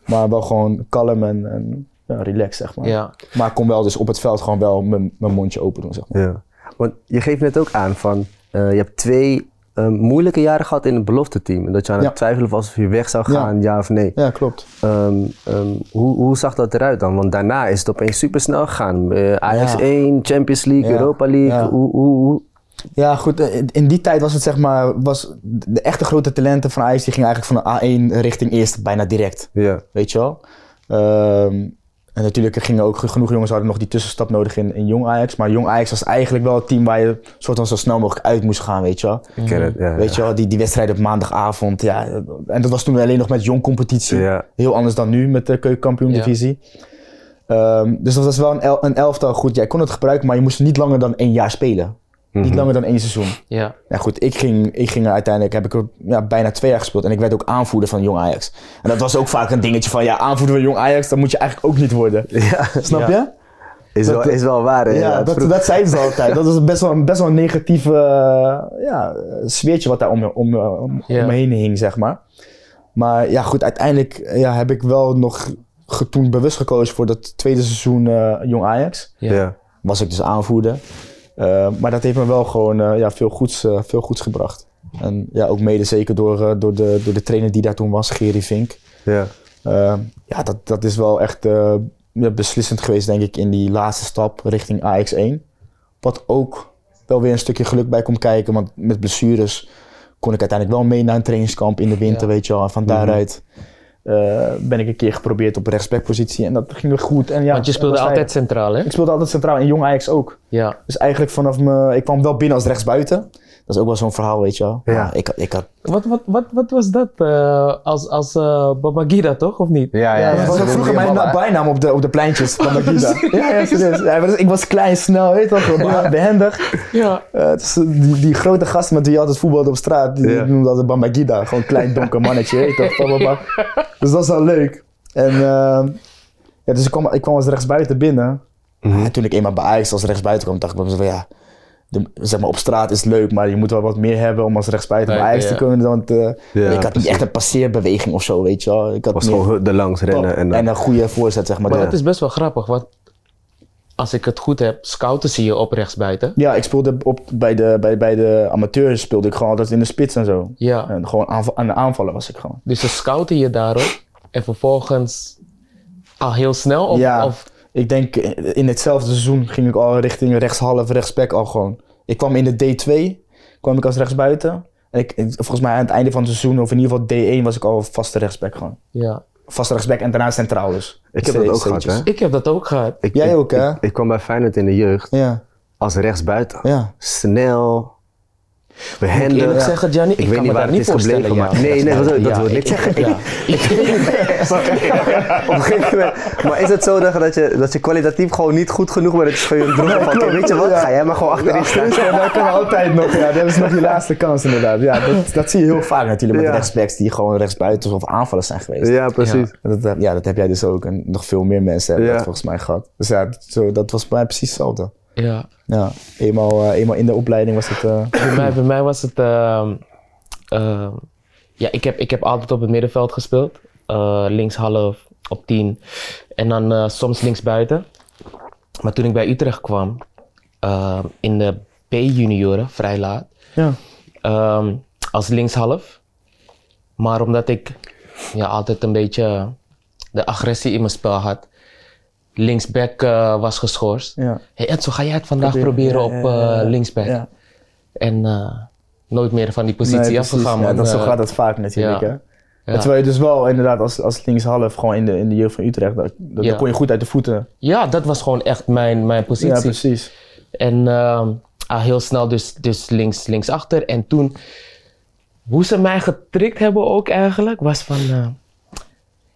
Maar wel gewoon kalm en, en ja, relaxed, zeg maar. Ja. Maar ik kon wel dus op het veld gewoon wel mijn mijn mondje open doen, zeg maar. Ja. Want je geeft net ook aan van, eh, je hebt twee eh, moeilijke jaren gehad in het belofteteam. En dat je aan het Ja. twijfelen was of je weg zou gaan, ja, of nee. Ja, klopt. Ehm, ehm, hoe, hoe zag dat eruit dan? Want daarna is het opeens super snel gegaan. Eh, Ajax Ja. 1, Champions League, Ja. Europa League. Ja. Hoe, hoe, hoe- Ja, goed. In die tijd was het zeg maar, was de echte grote talenten van Ajax, die gingen eigenlijk van de A1 richting eerste bijna direct. Ja. Weet je wel? Ehm, en natuurlijk gingen ook genoeg jongens hadden nog die tussenstap nodig in, in Jong Ajax. Maar Jong Ajax was eigenlijk wel het team waar je soort van zo snel mogelijk uit moest gaan, weet je wel? Ik ken het. Ja, Weet je wel, die, die wedstrijd op maandagavond. Ja, en dat was toen alleen nog met jong competitie. Ja. Heel anders dan nu met de keukenkampioen divisie. Ehm, dus dat was wel een, el- een elftal. Goed, jij kon het gebruiken, maar je moest niet langer dan één jaar spelen. Niet Mhm. langer dan één seizoen. Ja. Ja goed, ik ging, ik ging er uiteindelijk, heb ik er ja, bijna twee jaar gespeeld. En ik werd ook aanvoerder van Jong Ajax. En dat was ook vaak een dingetje van, ja, aanvoerder van Jong Ajax, dat moet je eigenlijk ook niet worden. Ja. Snap Ja. je? Is, wel, is wel waar. hè? Ja, dat, dat zeiden ze altijd. Dat was best wel, een- best wel een negatief ja, sfeertje wat daar om, me- om, om, Ja. om me heen hing, zeg maar. Maar ja, goed, uiteindelijk ja, heb ik wel nog toen bewust gekozen voor dat tweede seizoen eh, Jong Ajax. Ja. ja. Was ik dus aanvoerder. Eh, maar dat heeft me wel gewoon eh, ja, veel, goeds, eh, veel goeds gebracht. En ja, ook mede zeker door, door, de, door de trainer die daar toen was, Geri Vink. Ja. Ja, dat, dat is wel echt beslissend geweest, denk ik, in die laatste stap richting AX1. Wat ook wel weer een stukje geluk bij komt kijken, want met blessures kon ik uiteindelijk wel mee naar een trainingskamp in de winter, Ja. weet je wel. En van daaruit uh, ben ik een keer geprobeerd op rechtsbackpositie en dat ging weer goed. En ja, Want je speelde altijd centraal, hè? Ik speelde altijd centraal en jong Ajax ook. Ja. Dus eigenlijk vanaf me, ik kwam wel binnen als rechtsbuiten. Dat is ook wel zo'n verhaal, weet je wel. Ja. Maar ik, ik had Wat, wat, wat, wat was dat uh, als, als uh, Babagida, toch? Of niet? Ja, ja. Ja, ja, dat was ook vroeger mijn bijnaam op de, op de pleintjes van Magida. ja, ja, serieus. Ik was klein, snel, weet je toch, be- behendig. Ja. Eh, is, die, die grote gast met wie je altijd voetbalde op straat, die Ja. noemde altijd Bambagida. Gewoon een klein donker mannetje, weet je toch. Dus dat was wel leuk. En eh, ja, dus ik kwam, ik kwam als rechtsbuiten binnen. En toen ik eenmaal bij Ajax als rechtsbuiten kwam, dacht ik mezelf, ja, de, zeg maar op straat is leuk, maar je moet wel wat meer hebben om als rechtsbuiten bij Ajax te ja. kunnen. Want eh, Ja, ik had niet echt een passeerbeweging of zo, weet je wel. Ik had was gewoon er langs rennen en, en, een goede voorzet, zeg maar. Maar Ja. het is best wel grappig, want als ik het goed heb, scouten zie je op rechtsbuiten. Ja, ik speelde op, bij, de, bij, bij de amateurs speelde ik gewoon altijd in de spits en zo. Ja. En gewoon aanval, aan de aanvallen was ik gewoon. Dus ze scouten je daarop en vervolgens al heel snel? Of, ja, of ik denk in hetzelfde seizoen ging ik al richting rechtshalf, rechtsback al gewoon. Ik kwam in de D2, kwam ik als rechtsbuiten. En ik, ik- volgens mij aan het einde van het seizoen, of in ieder geval D1, was ik al vaste rechtsback gewoon. ja. Vaste rechtsback en daarna centraal dus. Ik heb dat ook gehad, hè? Ik heb dat ook gehad. Ik, Jij ik- ook, hè? Ik, ik kwam bij Feyenoord in de jeugd Ja, als rechtsbuiten. ja. Snel, Moet behendig. ik zeggen, Gianni, ik, weet me niet waar daar het niet is voorstellen. gebleven, ja. maar... Nee, nee, dat, dat Ja, wil ik niet ik- zeggen. ja. Op een gegeven moment- maar is het zo dat je, dat je kwalitatief gewoon niet goed genoeg bent? Dat je gewoon je van, weet je wat, ga jij maar gewoon achterin staan. Dat kan altijd nog. Ja, dat ze nog die laatste kans inderdaad. Ja, dat, dat zie je heel vaak natuurlijk met rechtsbacks die gewoon rechtsbuiten of aanvallers zijn geweest. Ja, precies. Dat, heb- ja, dat heb jij dus ook. En nog veel meer mensen hebben dat volgens mij gehad. Dus ja, dat- zo, dat was bij mij precies hetzelfde. Ja. Ja, eenmaal, eh, eenmaal in de opleiding was het... eh, Bij, mij, bij mij was het. ehm, ehm, ja, ik heb, ik heb altijd op het middenveld gespeeld. Eh, links half, op 10. En dan soms links buiten. Maar toen ik bij Utrecht kwam, ehm, in de B-junioren, vrij laat, ja. als linkshalf. Maar omdat ik ja, altijd een beetje de agressie in mijn spel had, linksback eh, was geschorst. Ja. Hey Edso, ga jij het vandaag Probeer- proberen ja, op ja, ja, ja. eh, linksback? Ja. En eh, nooit meer van die positie Nee, afgegaan. Ja, dat, zo gaat het vaak natuurlijk. ja. Hè? ja. Terwijl je dus wel inderdaad als, als linkshalf gewoon in de, in de jeugd van Utrecht, dat, dat, Ja. dat kon je goed uit de voeten. Ja, dat was gewoon echt mijn, mijn Ja, positie. precies. en ehm, ah, heel snel dus, dus links, links achter. En toen, hoe ze mij getrikt hebben ook eigenlijk, was van... eh,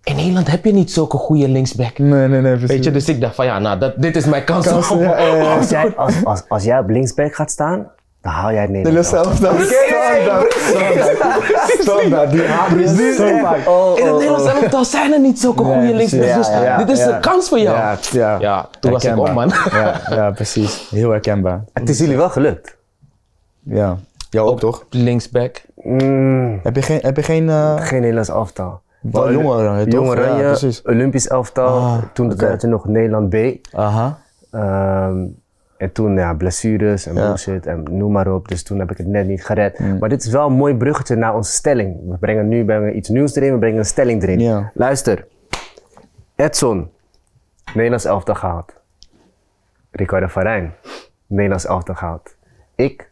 in Nederland heb je niet zulke goede linksback. Nee, nee, nee, precies. Weet je, dus ik dacht van ja, nou, dat, dit is mijn kans. Kans, om- ja, ja, ja. Als jij, als, als, als jij op linksback gaat staan, dan haal jij het is zelf dan. Standaard. Standaard. Standaard. Die zo vaak. Oh, In het Nederlands elftal zijn er niet zulke Nee, goede linksbacks. Dus Ja, ja, dit is ja. de kans voor jou. Ja, ja. Ja, toen was ik op, man. Ja, ja, precies. Heel herkenbaar. Het is jullie wel gelukt. Ja. Jou ook, toch? Linksback. Mm, Heb je geen... Heb je geen uh, geen Nederlands elftal. Oranje, toch? Jong Oranje, precies. Olympisch elftal. Ah, toen de je nog Nederland B. Aha. Ehm, en toen ja, blessures en bullshit en noem maar op. Dus toen heb ik het net niet gered. Maar dit is wel een mooi bruggetje naar onze stelling. We brengen nu brengen iets nieuws erin, we brengen een stelling erin. Ja. Luister. Edson, Nederlands elftal gehaald. Ricardo Farijn, Nederlands elftal gehaald. Ik,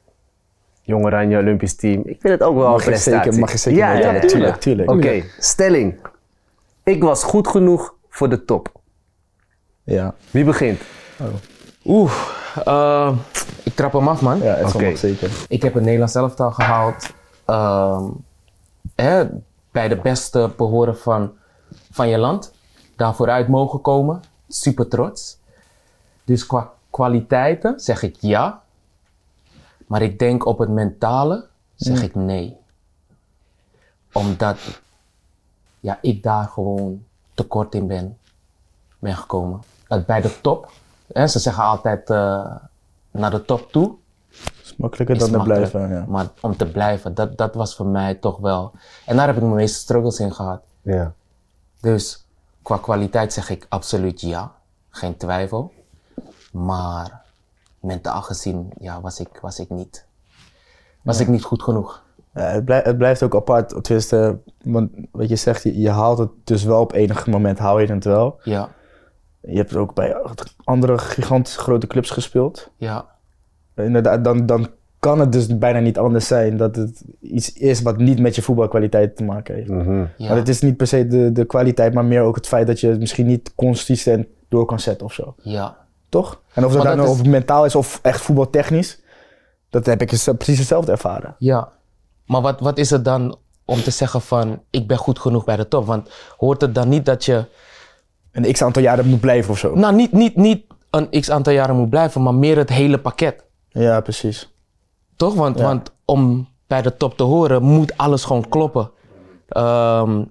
Jong Oranje, Olympisch team. Ik vind het ook wel Mag een prestatie. zeker, mag je zeker ja, ja, tuurlijk, tuurlijk. Oké, stelling. Ik was goed genoeg voor de top. Ja. Wie begint? Oeh, eh, ik trap hem af, man. Ja, Oké. mag zeker. Ik heb het Nederlands elftal gehaald. ehm, hè, bij de beste behoren van, van je land. Daarvoor uit mogen komen. Super trots. Dus qua kwaliteiten zeg ik ja. Maar ik denk op het mentale zeg ik nee. Omdat ja, ik daar gewoon tekort in ben, ben gekomen. Dat bij de top, hè, ze zeggen altijd eh, naar de top toe, is makkelijker is dan te blijven. Ja. Maar om te blijven, dat, dat was voor mij toch wel. En daar heb ik mijn meeste struggles in gehad. Ja. Dus qua kwaliteit zeg ik absoluut ja. Geen twijfel. Maar mentaal gezien ja, was, ik, was ik niet. Was ik niet goed genoeg. Ja, het, blijft, het blijft ook apart. Tenminste, want wat je zegt, je, je haalt het dus wel op enig moment, haal je het wel. Ja, Je hebt ook bij andere gigantische grote clubs gespeeld. ja, Inderdaad, dan, dan kan het dus bijna niet anders zijn dat het iets is wat niet met je voetbalkwaliteit te maken heeft. Mhm. ja. Maar het is niet per se de, de kwaliteit, maar meer ook het feit dat je het misschien niet consistent door kan zetten of zo. ja. Toch? En of dat, dan of is- mentaal is of echt voetbaltechnisch, dat heb ik dus precies hetzelfde ervaren. Ja, maar wat, wat is het dan om te zeggen van ik ben goed genoeg bij de top? Want hoort het dan niet dat je, Een x aantal jaren moet blijven of zo. nou niet, niet, niet een x aantal jaren moet blijven, maar meer het hele pakket. Ja, precies. Toch? Want, Ja. want om bij de top te horen moet alles gewoon kloppen. Ehm,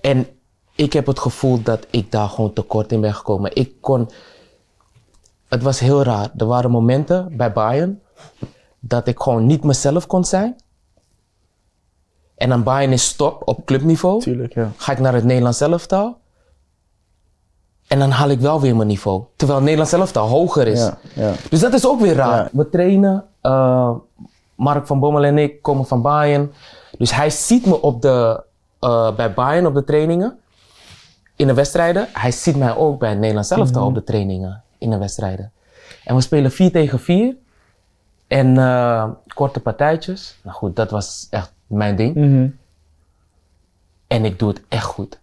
en ik heb het gevoel dat ik daar gewoon tekort in ben gekomen. Ik kon. Het was heel raar. Er waren momenten bij Bayern dat ik gewoon niet mezelf kon zijn. En dan Bayern is stop op clubniveau. Tuurlijk, ja. Ga ik naar het Nederlands elftal. En dan haal ik wel weer mijn niveau. Terwijl het Nederlands elftal hoger is. Ja, ja. Dus dat is ook weer raar. We trainen. eh, Mark van Bommel en ik komen van Bayern. Dus hij ziet me op de, eh, bij Bayern op de trainingen. In de wedstrijden. Hij ziet mij ook bij het Nederlands elftal op de trainingen. In de wedstrijden. En we spelen 4 tegen 4. En eh, korte partijtjes. Nou goed, dat was echt mijn ding. Mhm. En ik doe het echt goed.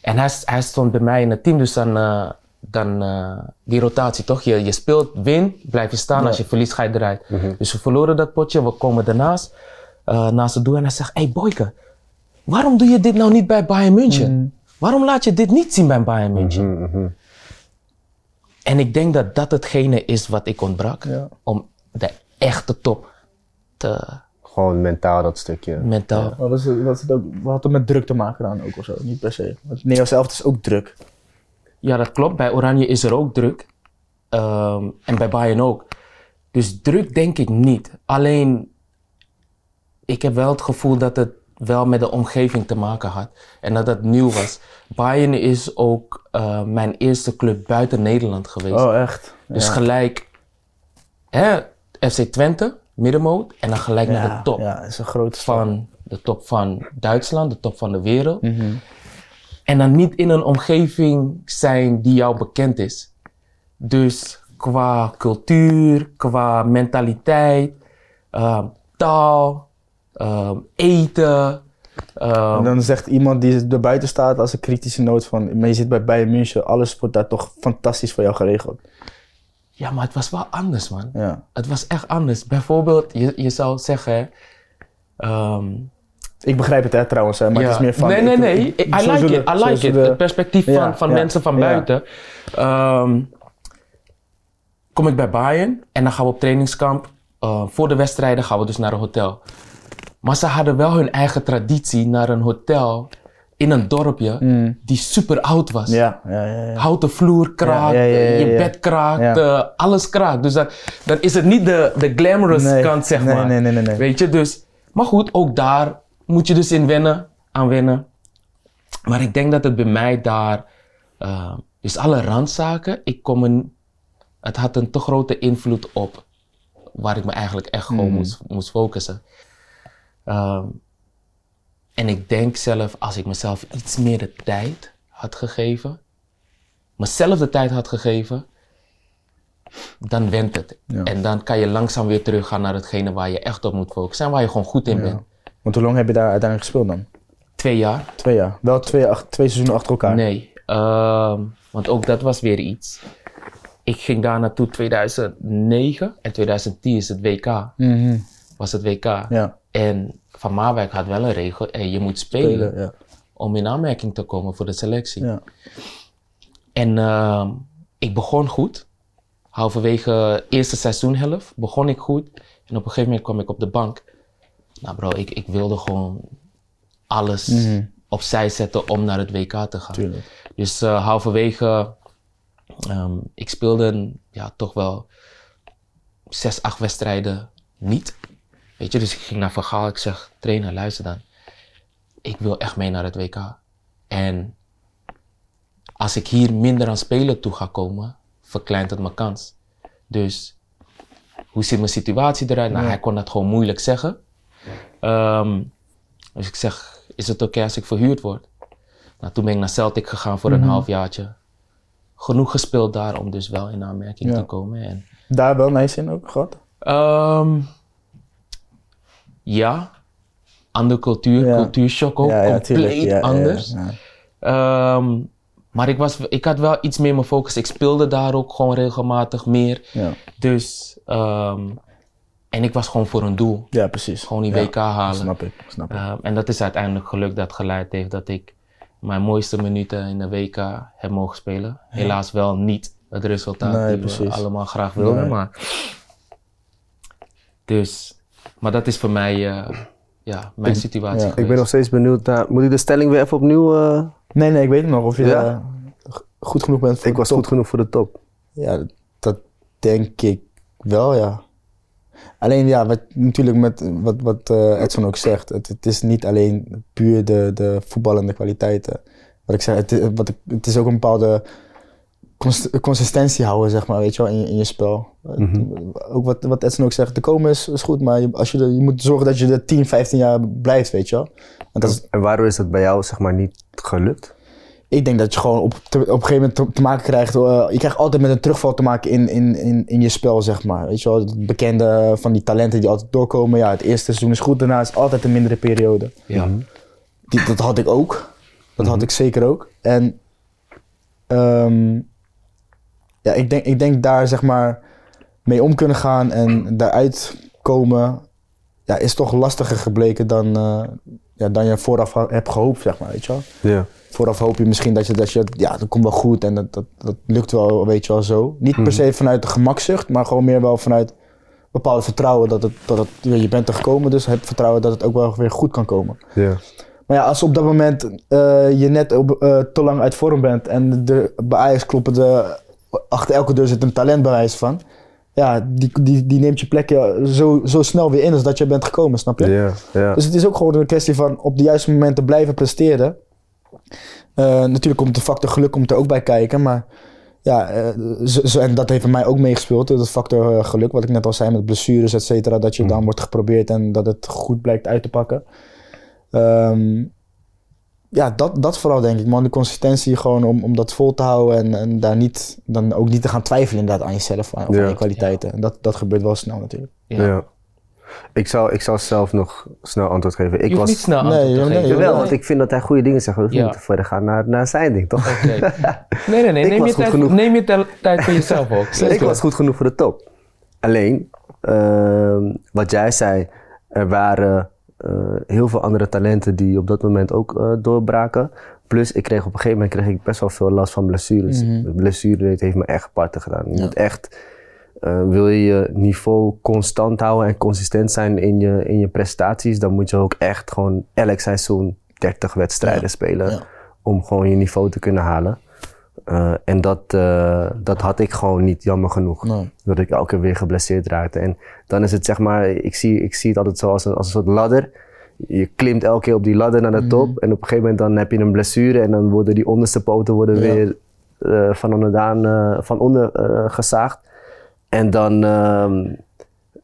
En hij, hij stond bij mij in het team, dus dan, eh, dan eh, die rotatie toch? Je, je speelt, win, blijf je staan. Als je verliest, ga je eruit. Dus we verloren dat potje, we komen daarnaast, naast het doel. En hij zegt, hé hey, Boyke, waarom doe je dit nou niet bij Bayern München? Waarom laat je dit niet zien bij Bayern München? Mhm, mhm. En ik denk dat dat hetgene is wat ik ontbrak. Ja. Om de echte top te Gewoon mentaal dat stukje. mentaal. Maar was het, was het ook, wat had het met druk te maken dan ook of zo? Niet per se. Want Nederlands elftal is ook druk. Ja, dat klopt. Bij Oranje is er ook druk. Ehm, en bij Bayern ook. Dus druk denk ik niet. Alleen, ik heb wel het gevoel dat het wel met de omgeving te maken had. En dat het nieuw was. Bayern is ook eh, mijn eerste club buiten Nederland geweest. Oh, echt? dus ja. gelijk, hè, FC Twente, middenmoot. En dan gelijk naar de top Ja, dat is een grote stap. van de top van Duitsland, de top van de wereld. Mhm. En dan niet in een omgeving zijn die jou bekend is. Dus qua cultuur, qua mentaliteit, ehm, taal, ehm, eten. ehm, En dan zegt iemand die er buiten staat als een kritische noot van, maar je zit bij Bayern München, alles wordt daar toch fantastisch voor jou geregeld. ja, maar het was wel anders, man. Ja. Het was echt anders. Bijvoorbeeld, je, je zou zeggen. ehm, Ik begrijp het hè trouwens, hè, maar ja. het is meer van... Nee, nee, nee. ik- I like it. I like it. Het perspectief Ja, van, van mensen van buiten. Kom ik bij Bayern en dan gaan we op trainingskamp. Voor de wedstrijden gaan we dus naar een hotel. Maar ze hadden wel hun eigen traditie naar een hotel in een dorpje Mm. die super oud was. Ja, ja, ja. Houten vloer kraakt, je bed kraakt, eh, alles kraakt. Dus dan, dan is het niet de, de glamorous Nee, kant, zeg nee, maar. nee, nee, nee, nee. Weet je, dus... Maar goed, ook daar moet je dus in wennen, aan wennen. Maar ik denk dat het bij mij daar... dus alle randzaken, ik kom een... Het had een te grote invloed op waar ik me eigenlijk echt gewoon Hmm. moest, moest focussen. Ehm, en ik denk zelf, als ik mezelf iets meer de tijd had gegeven, mezelf de tijd had gegeven, dan went het. Ja. En dan kan je langzaam weer teruggaan naar hetgene waar je echt op moet focussen en waar je gewoon goed in Ja. bent. Want hoe lang heb je daar uiteindelijk gespeeld dan? Twee jaar? Twee jaar. Wel twee, ach- twee seizoenen achter elkaar. Nee, ehm, want ook dat was weer iets. Ik ging daar naartoe 2009 en 2010 is het WK. Mhm. Was het WK. Ja, En Van Marwijk had wel een regel, hey, je moet spelen, spelen, ja. om in aanmerking te komen voor de selectie. ja. En ehm, ik begon goed. Halverwege eerste seizoenhelft begon ik goed. En op een gegeven moment kwam ik op de bank. Nou bro, ik, ik wilde gewoon alles Mhm. opzij zetten om naar het WK te gaan. Tuurlijk. Dus eh, halverwege, ehm, ik speelde ja, toch wel zes, acht wedstrijden niet. Weet je, dus ik ging naar Van Gaal. Ik zeg, trainer, luister dan. Ik wil echt mee naar het WK. En als ik hier minder aan spelen toe ga komen, verkleint het mijn kans. Dus hoe ziet mijn situatie eruit? Nou, hij kon dat gewoon moeilijk zeggen. Ehm, dus ik zeg, is het oké als ik verhuurd word? Nou, toen ben ik naar Celtic gegaan voor een halfjaartje. Genoeg gespeeld daar om dus wel in aanmerking Ja. te komen. En, Daar wel je zin ook gehad? ehm, ja, andere cultuur, Ja. cultuurshock ook, ja, compleet anders. Ehm, maar ik, was, ik had wel iets meer mijn focus. Ik speelde daar ook gewoon regelmatig meer. Ja. Dus, ehm, en ik was gewoon voor een doel. ja, precies. Gewoon die WK halen. Snap ik, snap ik. Ehm, en dat is uiteindelijk geluk dat geleid heeft dat ik mijn mooiste minuten in de WK heb mogen spelen. Helaas wel niet het resultaat Nee, die we allemaal graag wilden. Nee. Maar, dus, maar dat is voor mij eh, ja, mijn situatie ja. Ik ben nog steeds benieuwd naar. Moet ik de stelling weer even opnieuw. eh, Nee, nee, ik weet het nog. Of je Ja? eh, goed genoeg bent voor Ik de was top. goed genoeg voor de top. Ja, dat- denk ik wel, ja. Alleen ja, wat, natuurlijk met wat, wat eh, Edson ook zegt. Het, het is niet alleen puur de, de voetballende kwaliteiten. Wat ik zeg, het, wat ik, het is ook een bepaalde cons- consistentie houden, zeg maar, weet je wel, in je, in je spel. Ook wat, wat Edson ook zegt, te komen is, is goed, maar je, als je, je moet zorgen dat je er 10, 15 jaar blijft, weet je wel. Want dat is, En waarom is dat bij jou zeg maar niet gelukt? ik denk dat je gewoon op, te- op een gegeven moment te, te maken krijgt. eh, je krijgt altijd met een terugval te maken in, in, in, in je spel, zeg maar. Weet je wel, het bekende van die talenten die altijd doorkomen. Ja, het eerste seizoen is goed, daarna is altijd een mindere periode. Ja. Die, dat had ik ook. Dat had ik zeker ook. En ehm, ja, ik denk, ik denk daar zeg maar mee om kunnen gaan en daaruit komen. Ja, is toch lastiger gebleken dan, eh, ja, dan je vooraf hebt gehoopt, zeg maar, weet je wel Ja. vooraf hoop je misschien dat je, dat je ja, dat komt wel goed en dat, dat, dat lukt wel, weet je wel zo. Niet per se vanuit de gemakzucht, maar gewoon meer wel vanuit bepaalde vertrouwen dat het, dat het, je bent er gekomen, dus heb vertrouwen dat het ook wel weer goed kan komen. Ja. Maar ja, als op dat moment eh, je net op, eh, te lang uit vorm bent en de, bij Ajax kloppen de, achter elke deur zit een talentbewijs van. Ja, die, die, die neemt je plekje zo, zo snel weer in als dat je bent gekomen, snap je? Ja. Ja. Dus het is ook gewoon een kwestie van op de juiste momenten blijven presteren. Eh, natuurlijk komt de factor geluk komt er ook bij kijken, maar ja, eh, zo, zo- en dat heeft bij mij ook meegespeeld, dat factor eh, geluk, wat ik net al zei met blessures, et cetera, dat je dan wordt geprobeerd en dat het goed blijkt uit te pakken. Ehm, ja, dat, dat vooral denk ik, man. De consistentie gewoon om, om dat vol te houden en, en daar niet, dan ook niet te gaan twijfelen inderdaad aan jezelf of Ja. aan je kwaliteiten. En dat, dat gebeurt wel snel natuurlijk. Ja. Ja. Ik zou, ik zou zelf nog snel antwoord geven. Ik was... niet snel Nee, antwoord nee, geven. Jawel, nee. want ik vind dat hij goede dingen zegt. We Ja. niet te verder gaan naar, naar zijn ding, toch? Oké. Nee, nee, nee. Ik Neem je, tijd, genoeg. neem je tijd voor jezelf ook. ik was goed genoeg voor de top. Alleen, ehm, wat jij zei, er waren heel veel andere talenten die op dat moment ook eh, doorbraken. Plus, ik kreeg op een gegeven moment kreeg ik best wel veel last van blessures. De blessurerate heeft me echt parten gedaan. Je moet echt, eh, wil je je niveau constant houden en consistent zijn in je, in je prestaties, dan moet je ook echt gewoon elk seizoen 30 wedstrijden spelen ja. om gewoon je niveau te kunnen halen. Eh, en dat, eh, dat had ik gewoon niet, jammer genoeg. Nee. Dat ik elke keer weer geblesseerd raakte. En dan is het zeg maar, ik zie, ik zie het altijd zo als een, als een soort ladder. Je klimt elke keer op die ladder naar de Mhm. top. En op een gegeven moment dan heb je een blessure. En dan worden die onderste poten worden Ja. weer van, onderdaan, eh, van onder gezaagd. En dan, ehm,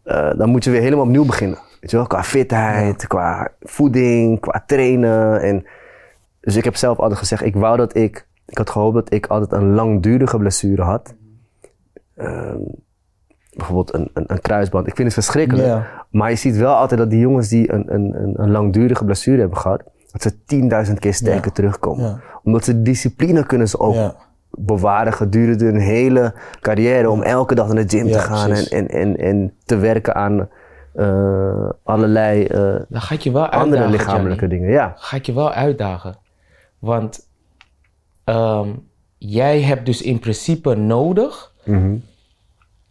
eh, dan moet je weer helemaal opnieuw beginnen. Weet je wel, qua fitheid, qua voeding, qua trainen. En dus ik heb zelf altijd gezegd, ik wou dat ik, ik had gehoopt dat ik altijd een langdurige blessure had. Ehm, bijvoorbeeld een, een, een kruisband. Ik vind het verschrikkelijk. Maar je ziet wel altijd dat die jongens die een, een, een, langdurige blessure hebben gehad, dat ze 10.000 keer sterker terugkomen. Omdat ze discipline kunnen ze ook bewaren gedurende hun hele carrière om elke dag naar de gym te gaan en, en, en, en te werken aan eh, allerlei eh, Dan ga ik je wel andere uitdagen, lichamelijke Gianni. dingen. Ja. Ga ik je wel uitdagen. Want ehm, jij hebt dus in principe nodig Mhm.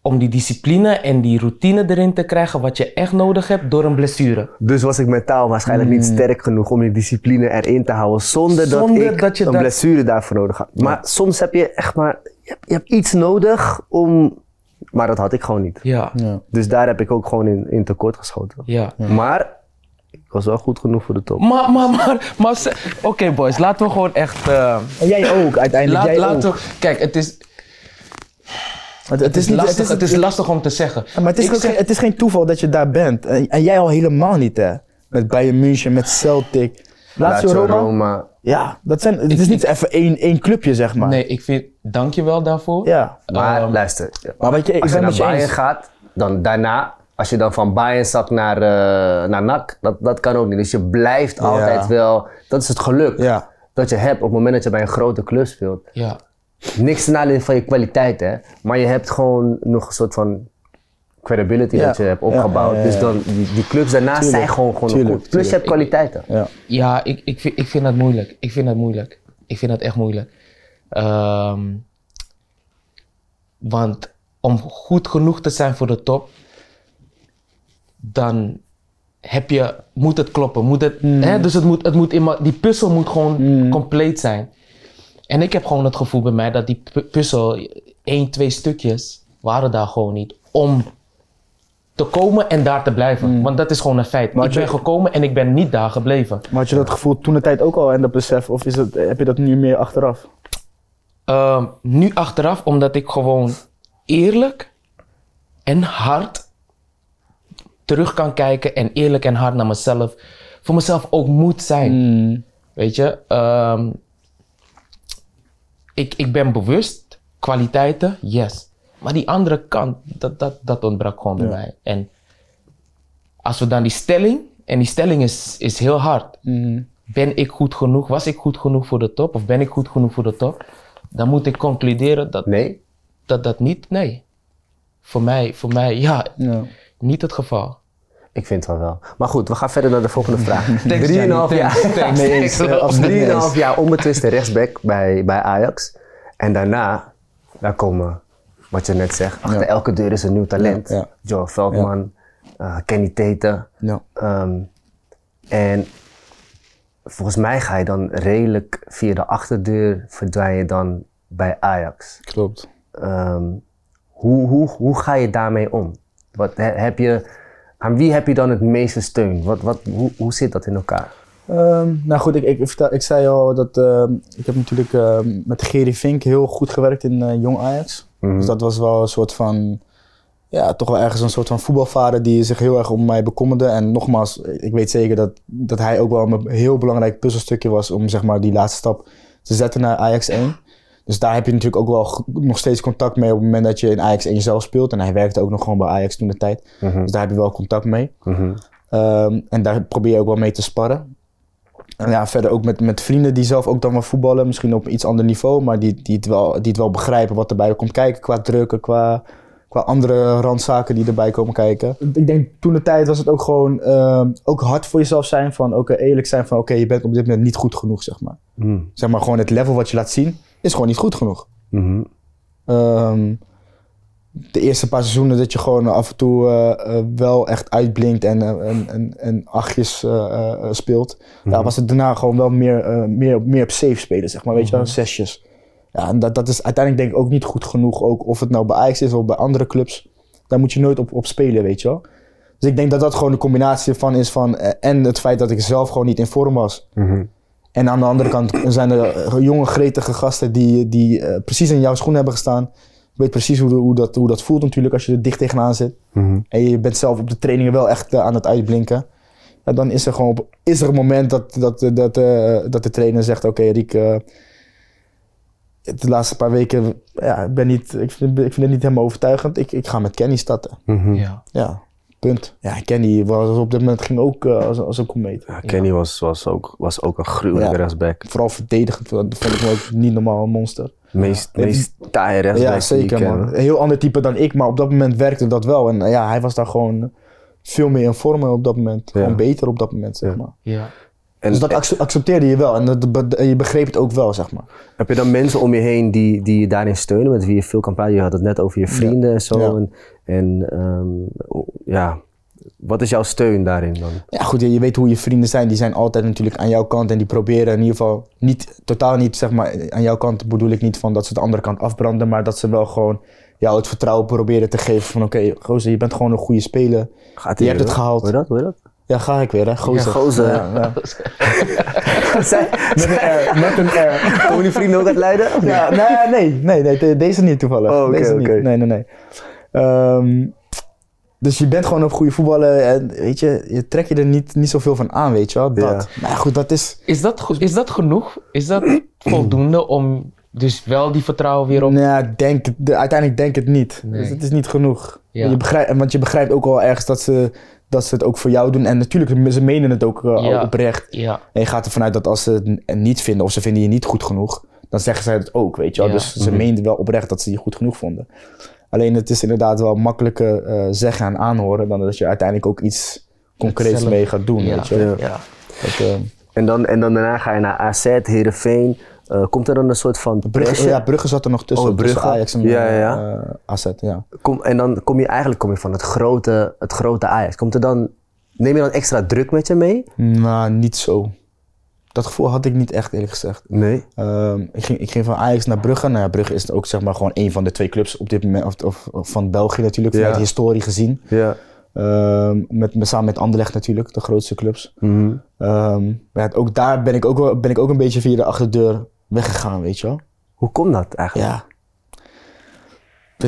om die discipline en die routine erin te krijgen wat je echt nodig hebt door een blessure. Dus was ik mentaal waarschijnlijk niet sterk genoeg om die discipline erin te houden zonder, Zonder dat ik dat je een dat- blessure daarvoor nodig had. Maar soms heb je echt maar, je hebt, je hebt iets nodig om, maar dat had ik gewoon niet. Ja, Ja. Dus daar heb ik ook gewoon in, in tekort geschoten. ja. Maar was wel goed genoeg voor de top. Maar, maar, maar, maar oké boys, laten we gewoon echt... eh, En jij ook, uiteindelijk. laat, jij laten ook. we, kijk, het is, Het, het, is lastig, het is lastig om te zeggen. maar het is, ook zeg- het is geen toeval dat je daar bent. En, en jij al helemaal niet, hè? Met Bayern München, met Celtic. Lazio Roma. Roma. Ja, dat zijn, het is niet even één, één clubje, zeg maar. Nee, ik vind, dank je wel daarvoor. Ja. Maar Ehm, luister, Maar wat je, ik als je naar Bayern eens. gaat, dan daarna, als je dan van Bayern zakt naar, eh naar NAC, dat, dat kan ook niet. Dus je blijft altijd wel, dat is het geluk Ja. dat je hebt op het moment dat je bij een grote club speelt. Ja, Niks ten van je kwaliteit, hè. Maar je hebt gewoon nog een soort van credibility Ja. dat je hebt opgebouwd. ja, ja, ja. Dus dan, die, die clubs daarna Tuurlijk. zijn gewoon, gewoon Tuurlijk, goed. Plus je hebt kwaliteiten. Ja. ja ik, ik, vind, ik vind dat moeilijk. Ik vind dat moeilijk. Ik vind dat echt moeilijk. Ehm, want om goed genoeg te zijn voor de top, dan heb je, moet het kloppen. Moet het, Mm. hè, dus het moet, het moet die puzzel moet gewoon compleet zijn. En ik heb gewoon het gevoel bij mij dat die pu- puzzel, één, twee stukjes, waren daar gewoon niet om te komen en daar te blijven. Want dat is gewoon een feit. Mm. Maar ik je- ben gekomen en ik ben niet daar gebleven. Maar had je dat gevoel toen de tijd ook al en dat besef? Of is het, heb je dat nu meer achteraf? Ehm, nu achteraf, omdat ik gewoon eerlijk en hard terug kan kijken en eerlijk en hard naar mezelf, voor mezelf ook moet zijn. Weet je, Ehm, ik, ik ben bewust, kwaliteiten, yes. Maar die andere kant, dat, dat, dat ontbrak gewoon bij Ja. mij. En als we dan die stelling, en die stelling is, is heel hard. Ben ik goed genoeg? Was ik goed genoeg voor de top? Of ben ik goed genoeg voor de top? Dan moet ik concluderen dat Nee? dat, dat niet, nee. Voor mij, voor mij, ja, Ja. niet het geval. Ik vind het wel wel. Maar goed, we gaan verder naar de volgende vraag. Thanks, Drieënhalf Johnny. jaar. Thanks, thanks, Nee eens, thanks. eh, absoluut niet eens. Drieënhalf jaar onbetwiste rechtsback bij, bij Ajax. En daarna, daar komen, wat je net zegt, achter Ja. elke deur is een nieuw talent. Ja, ja. Joe Veldman, eh, Kenny Tete. Ja. Ehm, en volgens mij ga je dan redelijk via de achterdeur verdwijn je dan bij Ajax. Klopt. Ehm, hoe, hoe, hoe ga je daarmee om? Wat, he- heb je, aan wie heb je dan het meeste steun? Wat, wat, hoe, hoe zit dat in elkaar? Ehm, nou goed, ik, ik, ik, vertel- ik zei al dat ehm, ik heb natuurlijk ehm, met Gerry Vink heel goed gewerkt in eh, Jong Ajax. Mhm. Dus dat was wel een soort van, ja, toch wel ergens een soort van voetbalvader die zich heel erg om mij bekommerde. En nogmaals, ik weet zeker dat, dat hij ook wel een heel belangrijk puzzelstukje was om zeg maar die laatste stap te zetten naar Ajax 1. Dus daar heb je natuurlijk ook wel nog steeds contact mee op het moment dat je in Ajax 1 zelf speelt. En hij werkte ook nog gewoon bij Ajax toen de tijd. Mhm. Dus daar heb je wel contact mee. Mhm. Ehm, en daar probeer je ook wel mee te sparren. En ja, verder ook met, met vrienden die zelf ook dan wel voetballen. Misschien op een iets ander niveau, maar die, die, het, wel, die het wel begrijpen wat erbij komt kijken. Qua drukken, qua, qua andere randzaken die erbij komen kijken. Ik denk toen de tijd was het ook gewoon ehm, ook hard voor jezelf zijn. Van oké, eerlijk zijn van oké, je bent op dit moment niet goed genoeg, zeg maar. Mhm. Zeg maar gewoon het level wat je laat zien, is gewoon niet goed genoeg. Mhm. Ehm, de eerste paar seizoenen dat je gewoon af en toe eh, eh, wel echt uitblinkt en, eh, en, en, en achtjes speelt. Ja, was het daarna gewoon wel meer, meer, meer op safe spelen, zeg maar. Weet je wel, zesjes. Ja, en dat, dat is uiteindelijk denk ik ook niet goed genoeg. Ook of het nou bij Ajax is of bij andere clubs. Daar moet je nooit op, op spelen, weet je wel. Dus ik denk dat dat gewoon de combinatie van is van... en het feit dat ik zelf gewoon niet in vorm was. Mhm. En aan de andere kant zijn er jonge, gretige gasten die, die eh, precies in jouw schoen hebben gestaan. Je weet precies hoe, hoe, dat, hoe dat voelt natuurlijk als je er dicht tegenaan zit. Mhm. En je bent zelf op de trainingen wel echt eh, aan het uitblinken. Ja, dan is er gewoon op- is er een moment dat, dat, dat, eh, dat de trainer zegt: Oké, Riek, eh, de laatste paar weken, ja, ik, ben niet, ik, vind, ik vind het niet helemaal overtuigend. Ik, ik ga met Kenny starten. Mhm. Ja. Ja, punt. Ja, Kenny was op dit moment ging ook eh, als, als een komeet. Ja, Kenny was, was, ook, was ook een gruwelijke Ja. rechtsback. Vooral verdedigend, dat vond ik hem ook niet normaal een monster. Meest, Ja. meest taaie rechtsback Ja, die ik zeker ken. man. Een heel ander type dan ik, maar op dat moment werkte dat wel. En eh, ja, hij was daar gewoon veel meer in vorm op dat moment. Ja. Gewoon beter op dat moment, zeg Ja. maar. Ja. En dus dat acce- accepteerde je wel en dat, en je begreep het ook wel, zeg maar. heb je dan mensen om je heen die, die je daarin steunen, met wie je veel kan praten? Je had het net over je vrienden en zo. Ja. En, en ehm, ja, wat is jouw steun daarin dan? Ja, goed, je je weet hoe je vrienden zijn. Die zijn altijd natuurlijk aan jouw kant en die proberen in ieder geval niet, totaal niet, zeg maar, aan jouw kant bedoel ik niet van dat ze de andere kant afbranden, maar dat ze wel gewoon jou het vertrouwen proberen te geven van oké, gozer, je bent gewoon een goede speler. Gaat Je hebt het gehaald. Hoor je dat? Hoor je dat? Ja, ga ik weer, hè, gozer. Ja, gozer. Ja, ja. Zijn, Met een R, met een R. komen die vrienden ook uit Leiden? Ja, nee, nee, nee, nee, de- deze niet toevallig. Oh, oké, deze oké. niet. Nee, nee, nee. Ehm, dus je bent gewoon een goede voetballer en weet je, je trek je er niet, niet zoveel van aan, weet je wel. Dat. Maar goed, dat is. Is, dat, go- is dat genoeg? Is dat voldoende om dus wel die vertrouwen weer op... Nou, ja, denk, de, uiteindelijk denk ik het niet. Nee. Dus het is niet genoeg. Ja. Je begrijpt, want je begrijpt ook wel ergens dat ze, dat ze het ook voor jou doen. En natuurlijk, ze menen het ook eh, Ja. oprecht. Ja. En je gaat ervan uit dat als ze het n- niet vinden of ze vinden je niet goed genoeg, dan zeggen zij het ook, weet je wel. Ja. Dus ze meenden wel oprecht dat ze je goed genoeg vonden. Alleen het is inderdaad wel makkelijker eh, zeggen en aanhoren dan dat je uiteindelijk ook iets concreets mee gaat doen, Ja. weet je wel. Ja. Dat, eh, En dan, en dan daarna ga je naar AZ, Heerenveen. Eh, komt er dan een soort van Brugge, ja, Brugge zat er nog tussen, Oh, Brugge. tussen Ajax en Ja, ja, ja. eh, AZ, ja. Kom, en dan kom je eigenlijk kom je van het grote, het grote Ajax. Komt er dan neem je dan extra druk met je mee? Nou, niet zo. Dat gevoel had ik niet echt, eerlijk gezegd. Nee. Ehm, ik, ging, ik ging van Ajax naar Brugge. Nou ja, Brugge is ook zeg maar gewoon een van de twee clubs op dit moment, of, of, of van België natuurlijk, vanuit Ja. historie gezien. Ja. Ehm, met, met, samen met Anderlecht natuurlijk, de grootste clubs. Mhm. Ehm, maar ja, ook daar ben ik ook, wel, ben ik ook een beetje via de achterdeur weggegaan, weet je wel. Hoe komt dat eigenlijk? Ja.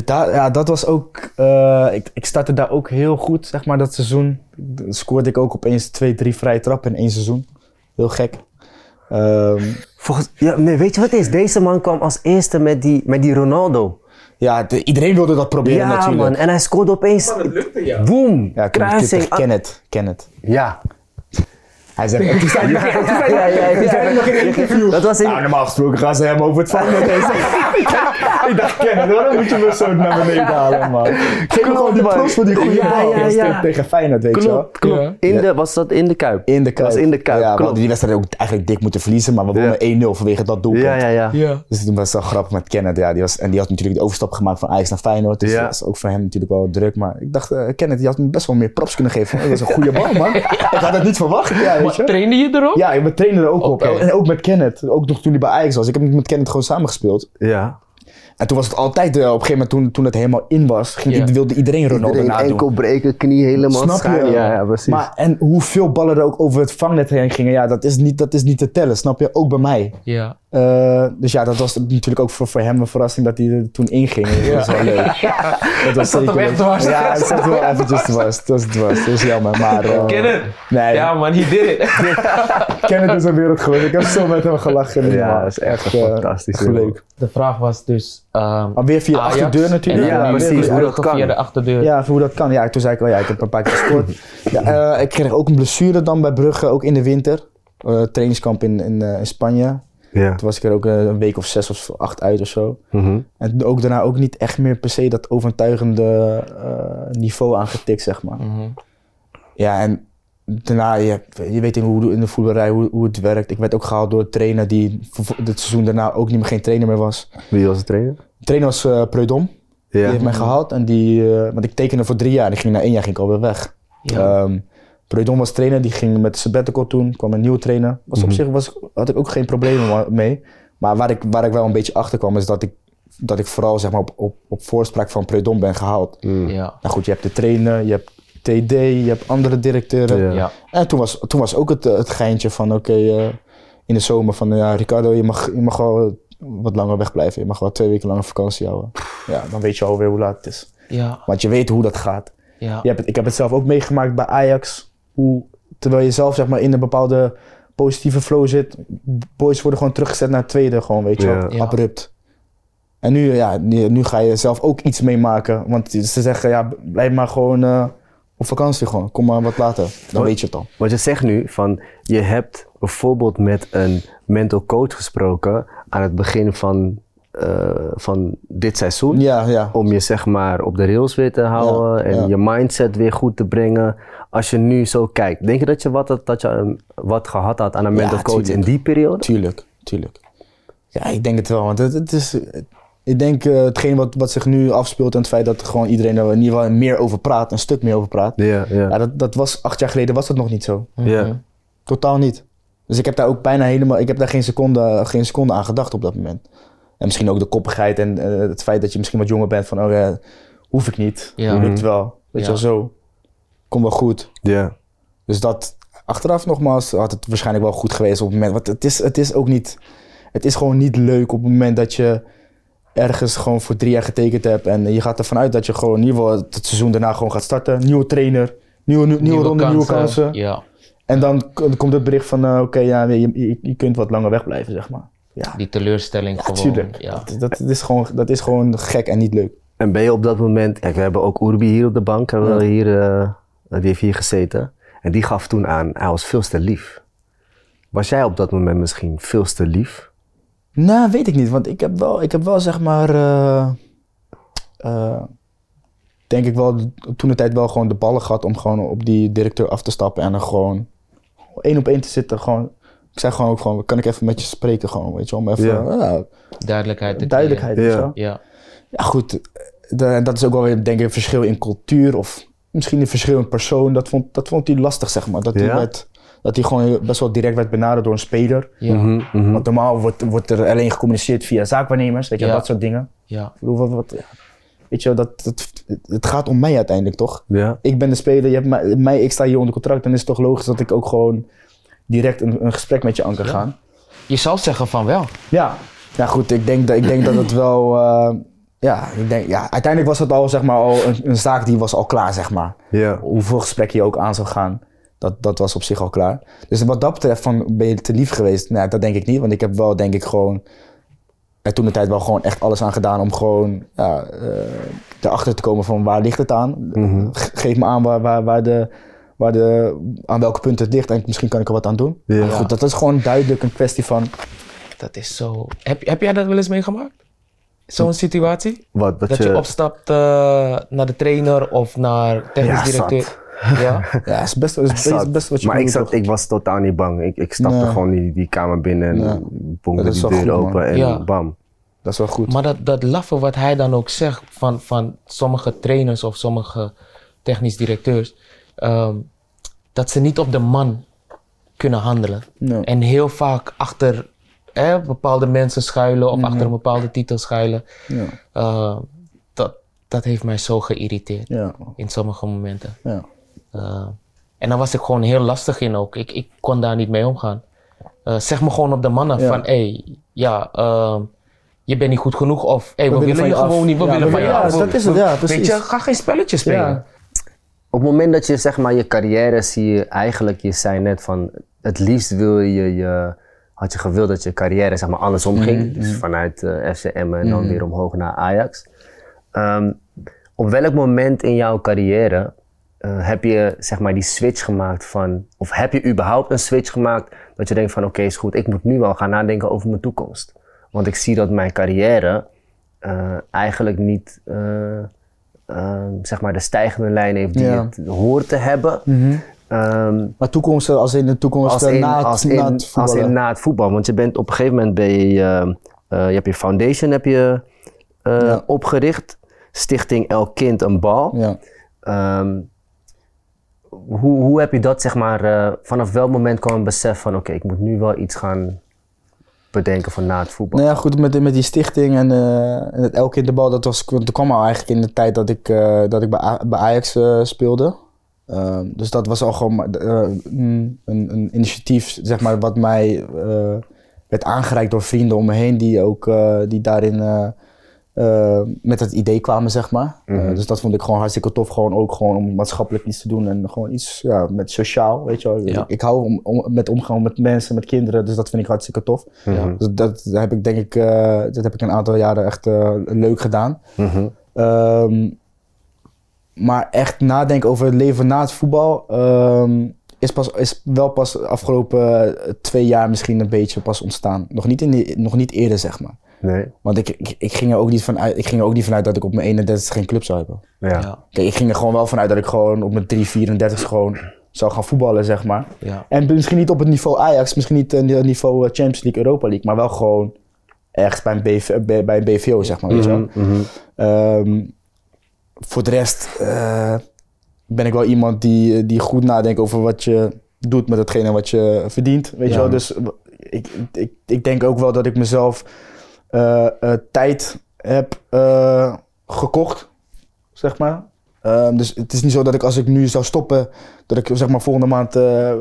Ja, dat was ook. eh, ik, ik startte daar ook heel goed, zeg maar, dat seizoen. Dan scoorde ik ook opeens twee, drie vrije trappen in één seizoen. Heel gek. Ehm, Volgens, ja, nee, weet je wat het is? Deze man kwam als eerste met die, met die Ronaldo. ja, de- iedereen wilde dat proberen ja, natuurlijk. man. En hij scoorde opeens. het lukte, ja. Boom! Ja, kruising. tegen Kenneth. Kenneth. Ja. Hij zei, nog in een interview. Dat was in- Nou, normaal gesproken gaan ze hem over het vangen. ik dacht, Kenneth, waarom moet je me zo naar beneden halen, man? Geef me gewoon die props voor die goede Ja, bal. ja, is. Tegen Feyenoord, weet je wel. Klopt. In de, was dat in de Kuip? In de Kuip. Was in de Kuip, Ja, klopt. die wedstrijd ook eigenlijk dik moeten verliezen, maar we wonnen 1-0 vanwege dat doelpunt. Ja, ja, ja. Ja. Dus toen was het wel grappig met Kenneth. Ja, die was, en die had natuurlijk de overstap gemaakt van Ajax naar Feyenoord. Dus Ja. dat was ook voor hem natuurlijk wel druk. Maar ik dacht, eh, Kenneth, die had me best wel meer props kunnen geven. Dat was een goede bal, man. Ik had het niet verwacht. Ja, weet je? trainde je erop? Ja, we trainen er ook op. En ook met Kenneth. Ook nog toen hij bij Ajax was. Ik heb met Kenneth gewoon samengespeeld. Ja. En toen was het altijd, eh, op een gegeven moment toen, toen het helemaal in was, ging, Ja. wilde iedereen Ronaldo Iedereen nadoen. enkel breken, knie helemaal Snap je? Ja, ja, precies. Maar en hoeveel ballen er ook over het vangnet heen gingen, ja, dat is niet, dat is niet te tellen, snap je? Ook bij mij. Ja. Eh, dus ja, dat was natuurlijk ook voor, voor hem een verrassing dat hij er toen inging. Dat was wel leuk. Dat was zeker leuk. dwars. Ja, het zat wel eventjes dwars. Dat was dwars. Dat is jammer. Maar, Kenneth. Nee, Ja man, he did it. Kenneth is een wereldgoed. Ik heb zo met hem gelachen. Ja, dat is echt eh, fantastisch, leuk. De vraag was dus... ehm, Maar weer via de achterdeur natuurlijk. Ja, nu precies, weer hoe dat Brugge kan. Via de achterdeur. Ja, voor hoe dat kan. Ja, toen zei ik wel, ja, ik heb een paar keer gescoord. ja, eh, ik kreeg ook een blessure dan bij Brugge, ook in de winter. Eh, trainingskamp in, in, eh, in Spanje. Ja. Toen was ik er ook eh, een week of zes of acht uit of zo. Mhm. En ook daarna ook niet echt meer per se dat overtuigende eh, niveau aangetikt, zeg maar. Mhm. Ja, en daarna, je, je weet in, hoe, in de voetballerij hoe, hoe het werkt. Ik werd ook gehaald door een trainer die het seizoen daarna ook niet meer geen trainer meer was. Wie was de trainer? De trainer was eh Preudom. Die Ja. heeft mij gehaald en die, eh, want ik tekende voor drie jaar. Ik ging na één jaar ging ik alweer weg. Ja. Ehm, Preudom was trainer, die ging met de sabbatical toen, kwam een nieuwe trainer. Was op Mhm. zich was, had ik ook geen problemen mee. Maar waar ik, waar ik wel een beetje achter kwam, is dat ik, dat ik vooral zeg maar, op, op, op voorspraak van Preudom ben gehaald. Mm. Ja. Nou goed, je hebt de trainer, je hebt TD, je hebt andere directeuren. Ja. Ja. En toen was, toen was ook het, het geintje van, oké, eh, in de zomer van, ja, Ricardo, je mag, je mag wel wat langer wegblijven. Je mag wel twee weken langer vakantie houden. Ja, dan weet je alweer hoe laat het is. Ja. Want je weet hoe dat gaat. Ja. Je hebt het, ik heb het zelf ook meegemaakt bij Ajax. Hoe, terwijl je zelf zeg maar, in een bepaalde positieve flow zit. Boys worden gewoon teruggezet naar het tweede, gewoon, weet je wel. Ja. Abrupt. En nu, ja, nu, nu ga je zelf ook iets meemaken. Want ze zeggen, ja, blijf maar gewoon eh, op vakantie gewoon. Kom maar wat later. Dan Wat- weet je het al. Want je zegt nu van je hebt bijvoorbeeld met een mental coach gesproken aan het begin van, eh, van dit seizoen. Ja, ja. Om je zeg maar op de rails weer te houden en je mindset weer goed te brengen. Als je nu zo kijkt, denk je dat je wat, dat je een- wat gehad had aan een mental coach in die periode? Tuurlijk, tuurlijk. Ja, ik denk het wel. Want het, het is, ik denk eh, hetgeen wat, wat zich nu afspeelt en het feit dat gewoon iedereen er in ieder geval meer over praat, een stuk meer over praat. Ja, ja. Ja, dat, dat was acht jaar geleden was dat nog niet zo. ja. Totaal niet. Dus ik heb daar ook bijna helemaal, ik heb daar geen seconde, geen seconde aan gedacht op dat moment. En misschien ook de koppigheid en eh, het feit dat je misschien wat jonger bent van, oh ja, hoef ik niet. Ja. Lukt wel. Weet Ja. je wel, zo. Kom wel goed. ja. Dus dat, achteraf nogmaals, had het waarschijnlijk wel goed geweest op het moment. Want het is, het is ook niet, het is gewoon niet leuk op het moment dat je ergens gewoon voor drie jaar getekend hebt. En je gaat ervan uit dat je gewoon in ieder geval het seizoen daarna gewoon gaat starten. Nieuwe trainer, nieuwe, nieuwe, nieuwe ronde, nieuwe kansen. Ja. En dan komt het bericht van, eh, oké, ja, je, je, je kunt wat langer wegblijven, zeg maar. Ja, Die teleurstelling ja gewoon. tuurlijk. Ja. Dat, dat, is gewoon, dat is gewoon gek en niet leuk. En ben je op dat moment, kijk, we hebben ook Urbi hier op de bank, hebben we hier, eh, die heeft hier gezeten. En die gaf toen aan, hij was veel te lief. Was jij op dat moment misschien veel te lief? Nou, weet ik niet, want ik heb wel, ik heb wel zeg maar, eh, eh, denk ik wel, toen de tijd wel gewoon de ballen gehad om gewoon op die directeur af te stappen en er gewoon één op één te zitten. Gewoon, ik zei gewoon ook gewoon, kan ik even met je spreken gewoon, weet je wel, om even, Ja. ja, Duidelijkheid. te duidelijkheid, Ja. Ja. Ja goed, de- dat is ook wel weer denk ik een verschil in cultuur of misschien een verschillend persoon. Dat vond, dat vond hij lastig, zeg maar. Dat hij, werd, dat hij gewoon best wel direct werd benaderd door een speler. Ja, Mhm, mhm. Want normaal wordt, wordt er alleen gecommuniceerd via zaakwaarnemers, weet je, Ja. dat soort dingen. ja. Ik bedoel, wat, wat, weet je, dat, dat, het gaat om mij uiteindelijk, toch? Ja. Ik ben de speler, je hebt mij, mij, ik sta hier onder contract. Dan is het toch logisch dat ik ook gewoon direct een, een gesprek met je aan kan Ja. gaan. Je zou zeggen van wel. Ja. Ja, goed, ik denk, dat- ik denk dat het wel... eh, ja, ik denk, ja, uiteindelijk was het al, zeg maar, al een, een zaak die was al klaar, zeg maar. Ja. Hoeveel gesprekken je ook aan zou gaan, dat, dat was op zich al klaar. Dus wat dat betreft, van, ben je te lief geweest? Nou, dat denk ik niet, want ik heb wel, denk ik, gewoon... Er toen de tijd wel gewoon echt alles aan gedaan om gewoon ja, eh, erachter te komen van waar ligt het aan. Mhm. Ge- Geef me aan waar, waar, waar de, waar de, aan welke punten het ligt en misschien kan ik er wat aan doen. Ja. Maar goed, dat is gewoon duidelijk een kwestie van... Dat is zo. Heb, heb jij dat wel eens meegemaakt? Zo'n situatie? Wat, dat, Dat je opstapt eh, naar de trainer of naar technisch Ja, directeur. Ja, Ja, is best, is best, Zat. best wat je maar ik, zat, ik was totaal niet bang. Ik, ik stapte Nee. gewoon die, die kamer binnen en Ja. boemde die deur goed, man. open en Ja. bam. Dat is wel goed. maar dat, dat laffe wat hij dan ook zegt van, van sommige trainers of sommige technisch directeurs, ehm, dat ze niet op de man kunnen handelen. En heel vaak achter hè, bepaalde mensen schuilen of achter een bepaalde titel schuilen. Ja, Eh, dat, dat heeft mij zo geïrriteerd ja, in sommige momenten. ja. Eh, en daar was ik gewoon heel lastig in ook. Ik, ik kon daar niet mee omgaan. Eh, zeg me gewoon op de mannen van, hé, hey, ja, ehm, je bent niet goed genoeg of hey, we, willen je gewoon niet, we willen van je af. ja, dat is het, ja, Weet precies. je, ga geen spelletje spelen. Op het moment dat je zeg maar je carrière zie je eigenlijk, je zei net van het liefst wil je, je had je gewild dat je carrière zeg maar andersom ging. Dus vanuit eh FCM en dan weer omhoog naar Ajax. Ehm, op welk moment in jouw carrière eh, heb je zeg maar die switch gemaakt van, of heb je überhaupt een switch gemaakt dat je denkt van oké is goed, ik moet nu wel gaan nadenken over mijn toekomst. Want ik zie dat mijn carrière eh, eigenlijk niet eh, ehm, zeg maar de stijgende lijn heeft die Ja. het hoort te hebben. Ehm, Maar toekomst, als in de toekomst als eh, in, na, het, als, na in, het als in na het voetbal. Want je bent op een gegeven moment ben je, eh, eh, je hebt je foundation heb je, eh, Ja. opgericht. Stichting Elk Kind een Bal. Ja. Ehm, hoe, hoe heb je dat zeg maar, vanaf welk moment kwam een besef van oké, ik moet nu wel iets gaan bedenken van na het voetbal? Nou ja, goed, met, met die stichting en, eh, en Elke in de bal, dat, was, dat kwam al eigenlijk in de tijd dat ik, eh, dat ik bij, bij Ajax eh, speelde. Ehm, dus dat was al gewoon eh, een, een, initiatief, zeg maar, wat mij werd aangereikt door vrienden om me heen, die ook die daarin eh, met het idee kwamen, zeg maar. Eh, dus dat vond ik gewoon hartstikke tof, gewoon ook gewoon om maatschappelijk iets te doen en gewoon iets ja, met sociaal, weet je wel. Ja. Ik, ik hou om, om, met omgaan met mensen, met kinderen, dus dat vind ik hartstikke tof. Mhm. Dus dat, heb ik denk ik, eh, dat heb ik een aantal jaren echt leuk gedaan. Mhm. Ehm, maar echt nadenken over het leven na het voetbal ehm, is, pas, is wel pas de afgelopen twee jaar misschien een beetje pas ontstaan. Nog niet, in die, nog niet eerder, zeg maar. Nee? Want ik, ik, ik, ging er ook niet vanuit, ik ging er ook niet vanuit dat ik op mijn 31 geen club zou hebben. Ja. Ja, Kijk, ik ging er gewoon wel vanuit dat ik gewoon op mijn 3, 34 gewoon zou gaan voetballen, zeg maar. ja. En misschien niet op het niveau Ajax, misschien niet het niveau eh, Champions League, Europa League, maar wel gewoon ergens bij een, BV, bij bij een BVO, zeg maar. Weet je wel. Mhm, mhm. Ehm, voor de rest eh, ben ik wel iemand die, die goed nadenkt over wat je doet met hetgene wat je verdient. Weet je wel? Dus ik, ik, ik denk ook wel dat ik mezelf eh, eh, tijd heb eh, gekocht, zeg maar. Ehm, dus het is niet zo dat ik als ik nu zou stoppen, dat ik zeg maar volgende maand eh,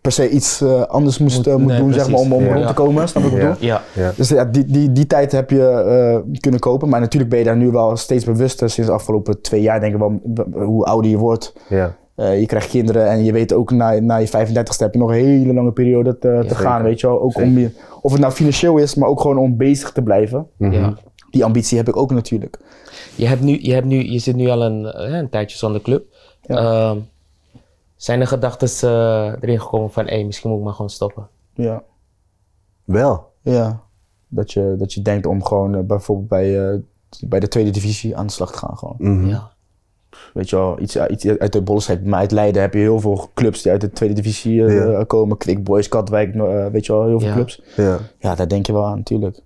per se iets eh, anders moest, Moet- eh, moet nee, doen, zeg maar, om, om rond Ja. te komen. Snap je wat ik Ja. bedoel? Ja, ja. Dus ja, die, die, die tijd heb je eh, kunnen kopen. Maar natuurlijk ben je daar nu wel steeds bewuster. Sinds de afgelopen twee jaar denk ik wel hoe ouder je wordt. Ja. Eh, je krijgt kinderen en je weet ook na, na je 35ste heb je nog een hele lange periode te, gaan. Weet je wel? Ook Zeker. om je, of het nou financieel is, maar ook gewoon om bezig te blijven. Mhm. ja. Die ambitie heb ik ook natuurlijk. Je, hebt nu, je, hebt nu, je zit nu al een, eh, een tijdje zonder club. Ja. Ehm, zijn er gedachten eh, erin gekomen van, hé, misschien moet ik maar gewoon stoppen? Ja. Wel. ja. Dat, je, dat je denkt om gewoon bijvoorbeeld bij, eh, bij de tweede divisie aan de slag te gaan. Gewoon. Mhm. Ja. Weet je wel, iets, iets uit de Bollenstreek. Maar uit Leiden heb je heel veel clubs die uit de tweede divisie eh, Ja. komen. Quick Boys, Katwijk, eh, weet je wel, heel veel Ja. clubs. Ja. Ja, daar denk je wel aan, natuurlijk.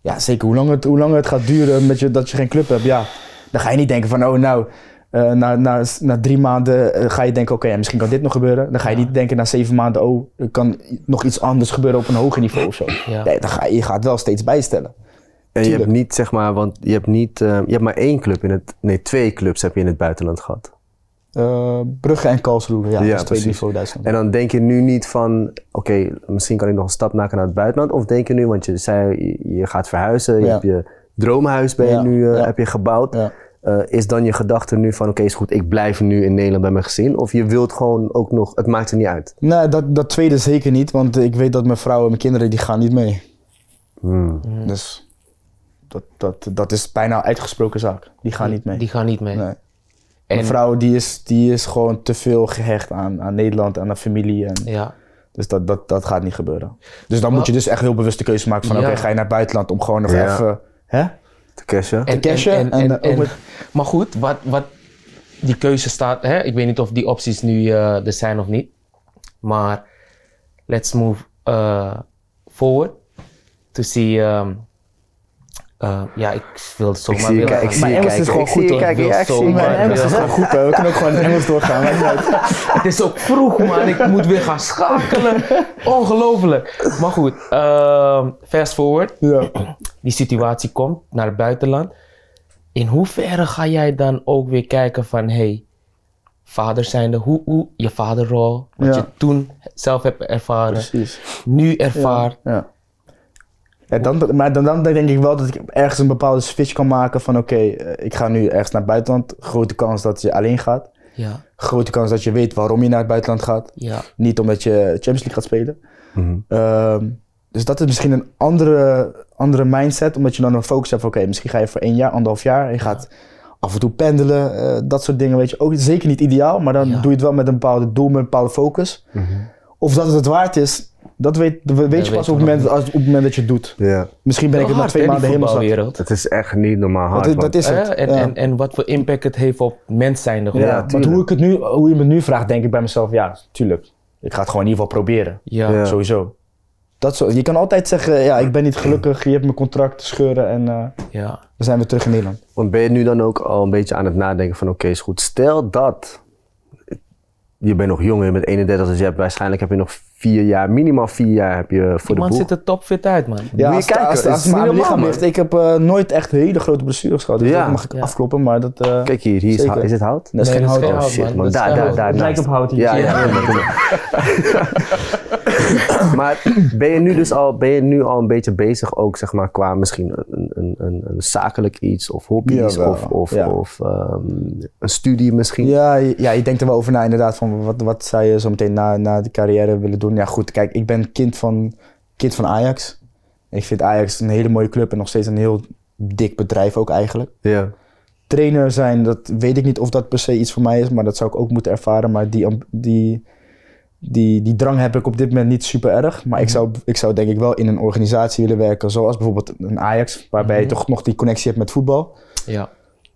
Ja, zeker. Hoe langer het, hoe langer het gaat duren met je, dat je geen club hebt, ja. Dan ga je niet denken van, oh nou, Eh, na, na, na drie maanden eh, ga je denken, oké, misschien kan dit nog gebeuren. Dan ga je Ja. niet denken na zeven maanden, oh, er kan nog iets anders gebeuren op een hoger niveau of zo. Ja. Nee, dan ga je, je gaat wel steeds bijstellen. En je hebt niet, zeg maar, want je hebt niet, eh, je hebt maar één club in het, nee, twee clubs heb je in het buitenland gehad. Eh, Brugge en Karlsruhe, ja, Ja, precies. niveau Duitsland. En dan denk je nu niet van, oké, misschien kan ik nog een stap maken naar het buitenland. Of denk je nu, want je zei, je, gaat verhuizen, je hebt je droomhuis ben je Ja, nu, eh, heb je gebouwd. Is dan je gedachte nu van, oké, is goed, ik blijf nu in Nederland bij mijn gezin? Of je wilt gewoon ook nog, het maakt er niet uit? Nee, dat, dat tweede zeker niet, want ik weet dat mijn vrouw en mijn kinderen, die gaan niet mee. Hmm. Dus dat, dat, dat is bijna uitgesproken zaak. Die gaan niet mee. Die gaan niet mee. Nee. En- Mijn vrouw die is, die is gewoon te veel gehecht aan, aan Nederland, aan de familie. En, Ja. Dus dat, dat, dat gaat niet gebeuren. Dus dan moet je dus echt heel bewust de keuze maken van Ja. oké, ga je naar het buitenland om gewoon nog Ja. even... Hè? Te cashen? En, cashen en, en, en, en- eh, ook en- met- maar goed, wat, wat die keuze staat, hè? ik weet niet of die opties nu eh, er zijn of niet. Maar let's move uh, forward to see. um, uh, ja, ik wil zomaar je willen kijken, ik je Engels is kijken, gewoon goed, hoor. kijken. Ik Wil zie je zo, Mijn maar- kijken. Engels is gewoon goed, hè. we kunnen ook gewoon in Engels doorgaan. Het is ook vroeg, man. Ik moet weer gaan schakelen. Ongelooflijk. Maar goed, ehm, fast forward. Ja. Die situatie komt naar het buitenland. In hoeverre ga jij dan ook weer kijken van... Hey, vader zijnde, hoe, hoe je vaderrol, wat Ja. je toen zelf hebt ervaren, Precies. nu ervaart. Ja. Ja, dan, maar dan, dan denk ik wel dat ik ergens een bepaalde switch kan maken van oké, eh, ik ga nu ergens naar het buitenland. Grote kans dat je alleen gaat. Ja, Grote kans dat je weet waarom je naar het buitenland gaat. ja, Niet omdat je Champions League gaat spelen. Mhm. Ehm, dus dat is misschien een andere, andere mindset, omdat je dan een focus hebt van oké, misschien ga je voor één jaar, anderhalf jaar. En je gaat af en toe pendelen, eh, dat soort dingen, weet je. Ook zeker niet ideaal, maar dan Ja. doe je het wel met een bepaalde doel, met een bepaalde focus. Mhm. Of dat het het waard is, dat weet, dat weet weet je pas op het, nog moment, als, op het moment dat je het doet. Ja, Misschien ben ik het na twee maanden helemaal zat. wereld. het is echt niet normaal hard. Dat, is het. en, ja. en, en wat voor impact het heeft op mens zijnde. ja, want hoe, ik het nu, hoe je me nu vraagt, denk ik bij mezelf, ja, tuurlijk. Ik ga het gewoon in ieder geval proberen. Ja. Ja. Sowieso. Dat zo, je kan altijd zeggen, ja, ik ben niet gelukkig, je hebt mijn contract te scheuren en eh, ja. we zijn weer terug in Nederland. Want ben je nu dan ook al een beetje aan het nadenken van oké, is goed. Stel dat je bent nog jong, bent 31, dus je hebt waarschijnlijk heb je nog vier jaar, minimaal vier jaar heb je voor Die de man boeg. ziet er topfit uit, man. Ja, je als, kijken, als, het mijn lichaam ligt. Ik heb eh, nooit echt hele grote blessures gehad, dus Ja. dat mag ik Ja. afkloppen, maar dat... eh, Kijk hier, hier is, Zeker. hout- is het hout? dat is Nee, geen dat is hout. geen Oh hout, shit, man. Daar, daar, daar. Het lijkt op hout hier. Ja, ja, maar, ben je nu dus al, ben je nu al een beetje bezig ook, zeg maar, qua misschien een, een, een, een zakelijk iets of hobby's of, of, ja. of ehm, een studie misschien? Ja, je- ja, je denkt er wel over na inderdaad van wat, wat zou je zo meteen na, na de carrière willen doen. Ja goed, kijk, ik ben kind van, kind van Ajax. Ik vind Ajax een hele mooie club en nog steeds een heel dik bedrijf ook eigenlijk. Ja. Trainer zijn, dat weet ik niet of dat per se iets voor mij is, maar dat zou ik ook moeten ervaren. Maar die, die, die, die drang heb ik op dit moment niet super erg. Maar ik, zou, ik zou denk ik wel in een organisatie willen werken, zoals bijvoorbeeld een Ajax, waarbij je Mhm. toch nog die connectie hebt met voetbal. Ja.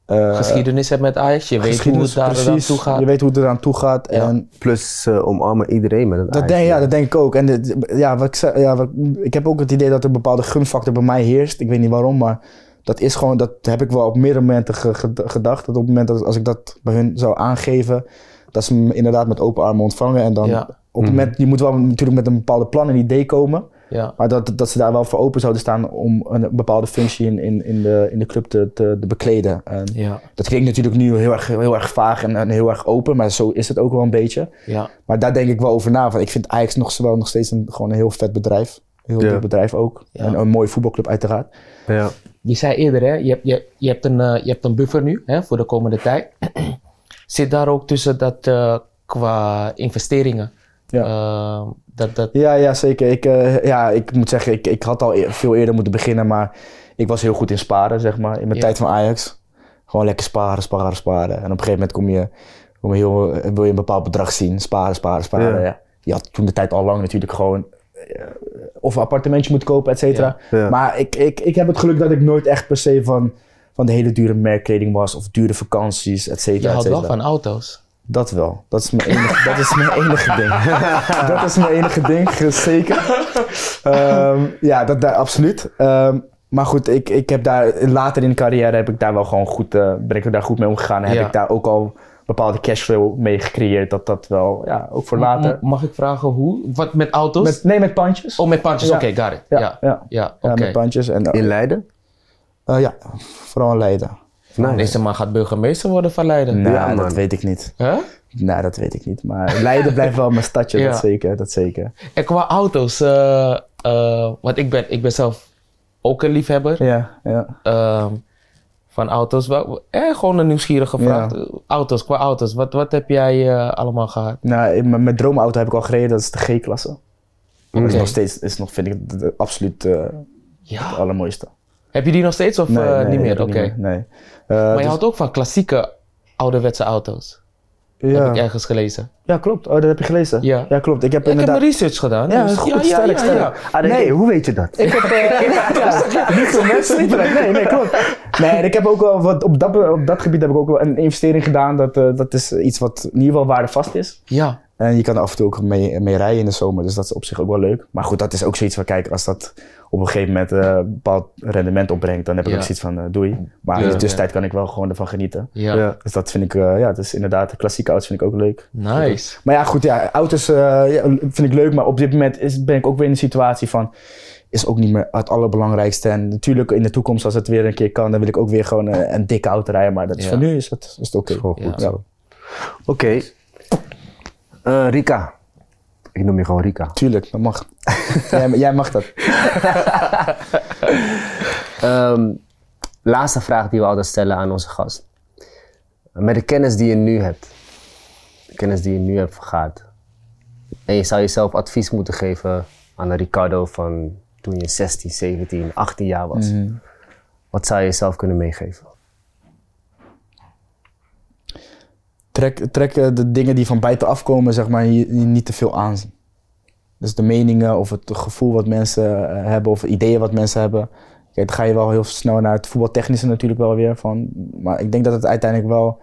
Eh, Geschiedenis hebt met Ajax, je weet hoe het daar precies. aan toe gaat. Je weet hoe het eraan toe gaat. Ja. En Plus ze omarmen iedereen met een Dat Ajax. denk, ja, dat denk ik ook. En dit- ja, wat ik, ja, wat, ik heb ook het idee dat er een bepaalde gunfactor bij mij heerst. Ik weet niet waarom, maar dat is gewoon, dat heb ik wel op meerdere momenten ge- ge- gedacht. Dat op het moment dat als ik dat bij hun zou aangeven, dat ze me inderdaad met open armen ontvangen. En dan Ja. op het moment, je moet wel natuurlijk met een bepaalde plan en idee komen. Ja. Maar dat, dat ze daar wel voor open zouden staan om een bepaalde functie in, in, in, de, in de club te, te, te bekleden. En Ja. dat klinkt natuurlijk nu heel erg, heel erg vaag en, en heel erg open, maar zo is het ook wel een beetje. Ja. Maar daar denk ik wel over na. Want ik vind Ajax nog, wel nog steeds een, gewoon een heel vet bedrijf. Een heel Ja. bedrijf ook. Ja. En een mooie voetbalclub uiteraard. Ja. Je zei eerder, hè, je, hebt, je, je, hebt een, eh, je hebt een buffer nu hè, voor de komende tijd. Zit daar ook tussen dat eh, qua investeringen? Ja. eh, dat, dat, Ja, ja zeker. Ik, eh, ja, ik moet zeggen, ik, ik had al e- veel eerder moeten beginnen. Maar ik was heel goed in sparen, zeg maar. In mijn Ja. tijd van Ajax. Gewoon lekker sparen, sparen, sparen. En op een gegeven moment kom je, kom je heel, wil je een bepaald bedrag zien. Sparen, sparen, sparen. Ja. Ja. Je had toen de tijd al lang natuurlijk gewoon... eh, of een appartementje moeten kopen, et cetera. Ja. Ja. Maar ik, ik, ik heb het geluk dat ik nooit echt per se van, van de hele dure merkkleding was. Of dure vakanties, et cetera. je houdt wel van auto's. Dat wel. Dat is mijn enige, dat is mijn enige ding. dat is mijn enige ding, zeker. Ehm, ja, dat, daar absoluut. Ehm, maar goed, ik, ik heb daar later in de carrière heb ik daar wel gewoon goed, eh, ben ik er daar goed mee omgegaan. En Ja. heb ik daar ook al bepaalde cashflow mee gecreëerd. Dat dat wel, ja, ook voor later. Mag ik vragen hoe? Wat met auto's? Met, nee, met pandjes. Oh, met pandjes. Ja. Oké, got it. Ja, Ja, ja. ja. Ja, oké. met pandjes. En, In Leiden? eh, ja, vooral in Leiden. Nice. Deze man gaat burgemeester worden van Leiden. Nee, Ja, man. dat weet ik niet. Huh? Nee, dat weet ik niet. Maar Leiden blijft wel mijn stadje, Ja. dat zeker. Dat zeker. En qua auto's, eh, eh, want ik ben, ik ben zelf ook een liefhebber Ja, ja. ehm, van auto's. Wel, eh, gewoon een nieuwsgierige vraag. Ja. Auto's, qua auto's, wat, wat heb jij eh, allemaal gehad? Nou, mijn, mijn droomauto heb ik al gereden, dat is de G-klasse. Dat is nog steeds, is nog, vind ik, de, de absoluut eh, Ja. het allermooiste. Heb je die nog steeds of eh, niet meer? Oké. Nee. Eh, Maar je dus- houdt ook van klassieke ouderwetse auto's. Heb ja. ik ergens gelezen. ja, klopt. Oh, dat heb je gelezen? Ja. klopt. Ik heb Ja, ik heb inderdaad... research gedaan. Ja, dus- goed, sterk, sterk. Ah, nee, Nee. hoe weet je dat? Ik heb... eh, ja, niet veel mensen. Nee, nee, klopt. Nee, en ik heb ook wel wat... Op dat, op dat gebied heb ik ook wel een investering gedaan. Dat, eh, dat is iets wat in ieder geval waardevast is. Ja. En je kan er af en toe ook mee, mee rijden in de zomer. Dus dat is op zich ook wel leuk. Maar goed, dat is ook zoiets waar kijk, als dat op een gegeven moment eh, een bepaald rendement opbrengt, dan heb ik Ja. ook zoiets van eh, doei. Maar in de tussentijd kan ik wel gewoon ervan genieten. Ja. Ja. Dus dat vind ik, eh, ja, dat is inderdaad, de klassieke auto's vind ik ook leuk. Nice. Maar ja, goed, ja, auto's eh, ja, vind ik leuk, maar op dit moment is, ben ik ook weer in een situatie van, is ook niet meer het allerbelangrijkste. En natuurlijk in de toekomst, als het weer een keer kan, dan wil ik ook weer gewoon een dikke auto rijden. Maar dat is Ja. voor nu is het, is het oké. Ja. Oké. Eh, Rika. Ik noem je gewoon Rika. Tuurlijk, dat mag. jij, jij mag dat. Ehm, laatste vraag die we altijd stellen aan onze gast. Met de kennis die je nu hebt, de kennis die je nu hebt vergaard, en je zou jezelf advies moeten geven aan een Ricardo van toen je 16, 17, 18 jaar was, wat zou je jezelf kunnen meegeven? Trek, trek eh, de dingen die van buitenaf komen, zeg maar, je, je niet te veel aan. Dus de meningen of het gevoel wat mensen eh, hebben of ideeën wat mensen hebben. Kijk, dan ga je wel heel snel naar het voetbaltechnische natuurlijk wel weer van. Maar ik denk dat het uiteindelijk wel,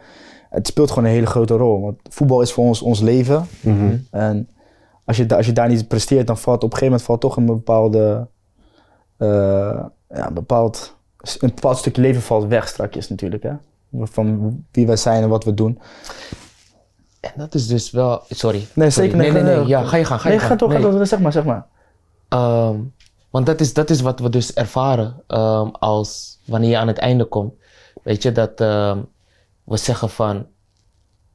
het speelt gewoon een hele grote rol. Want voetbal is voor ons ons leven. En als je, als je daar niet presteert, dan valt op een gegeven moment valt toch een bepaalde, eh, ja, een bepaald, een bepaald stukje leven valt weg strakjes natuurlijk. Hè? Van wie wij zijn en wat we doen. En dat is dus wel... Sorry. Nee, zeker Nee, nee, nee, nee. Ja, ga je gaan, ga je nee, gang. ga toch, Nee. zeg maar, zeg maar. Ehm, want dat is, dat is wat we dus ervaren ehm, als wanneer je aan het einde komt. Weet je, dat ehm, we zeggen van,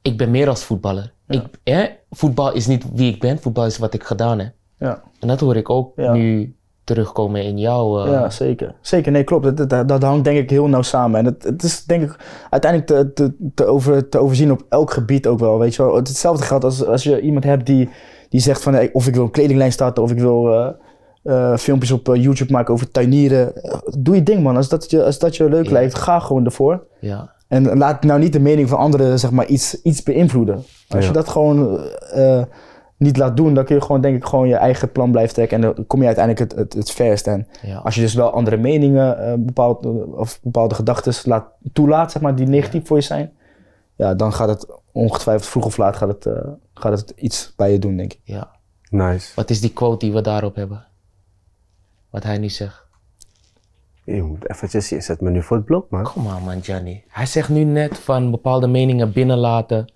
ik ben meer als voetballer. Ik, hè, voetbal is niet wie ik ben, voetbal is wat ik gedaan heb. Ja, En dat hoor ik ook Ja. nu terugkomen in jouw... eh, ja zeker. Zeker, nee, klopt. Dat, dat, dat hangt denk ik heel nauw samen. En het, het is denk ik uiteindelijk te, te, te, over, te overzien op elk gebied ook wel. Weet je wel. Hetzelfde geldt als, als je iemand hebt die, die zegt van hey, of ik wil een kledinglijn starten of ik wil eh, eh, filmpjes op YouTube maken over tuinieren. Doe je ding man. Als dat je, als dat je leuk Ja. lijkt, ga gewoon ervoor. ja. En laat nou niet de mening van anderen zeg maar, iets, iets beïnvloeden. Als Ja. je dat gewoon niet laat doen, dan kun je gewoon denk ik gewoon je eigen plan blijven trekken. En dan kom je uiteindelijk het, het, het verst. En Ja. als je dus wel andere meningen eh, bepaald, of bepaalde gedachten laat, toelaat, zeg maar, die negatief voor je zijn. Ja, dan gaat het ongetwijfeld vroeg of laat gaat het, eh, gaat het iets bij je doen, denk ik. ja. Nice. Wat is die quote die we daarop hebben? Wat hij nu zegt. Je moet eventjes, je zet me nu voor het blok, man. Kom maar man, Gianni. Hij zegt nu net van bepaalde meningen binnenlaten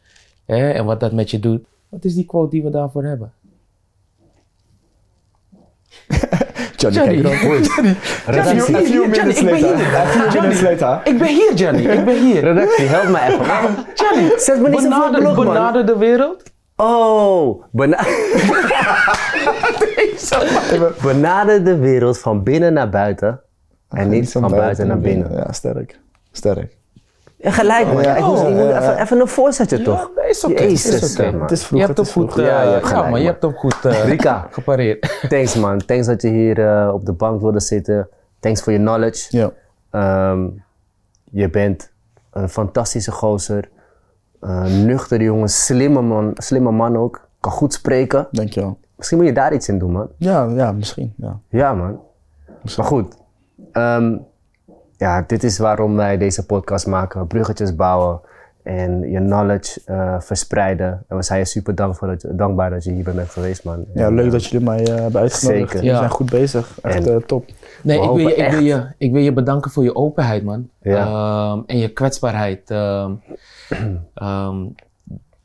hè, en wat dat met je doet. Wat is die quote die we daarvoor hebben? Johnny, Johnny. kijk erop. Johnny, Redactie. a few, Johnny, minutes ik ben later. hier. A few minutes later. Ik ben hier, Gianni. Ik ben hier. Redactie, help me even. Gianni, Zet me niet zo voor benader, blok, man. benader de wereld. Oh, bena- benader de wereld van binnen naar buiten en niet van buiten naar binnen. Ja, sterk. Sterk. Gelijk man, Ja, ik moest, ik moet ja, even, even een voorzetje toch? Nee, is oké. Is oké. man. Het is vroeg, Je hebt het goed, Ja, je hebt gelijk, maar je hebt hem goed eh, Rika. gepareerd. Thanks man, thanks dat je hier eh, op de bank wilde zitten. Thanks voor je knowledge. Ja. Ehm, je bent een fantastische gozer. Uh, nuchter jongen, slimme man, slimme man ook. Kan goed spreken. Dankjewel. Misschien moet je daar iets in doen man. Ja, ja, misschien. Ja. Ja, man. Maar goed. Ehm, ja, dit is waarom wij deze podcast maken. Bruggetjes bouwen. en je knowledge eh, verspreiden. En we zijn je super dank voor dat, je- dankbaar dat je hier bent geweest, man. Ja, En, leuk eh, dat jullie mij eh, hebben uitgenodigd. Zeker. We zijn goed bezig. Echt En- eh, top. Nee, ik wil, je, ik, wil je, ik wil je bedanken voor je openheid, man. Ja. Ehm, en je kwetsbaarheid. ehm, ehm,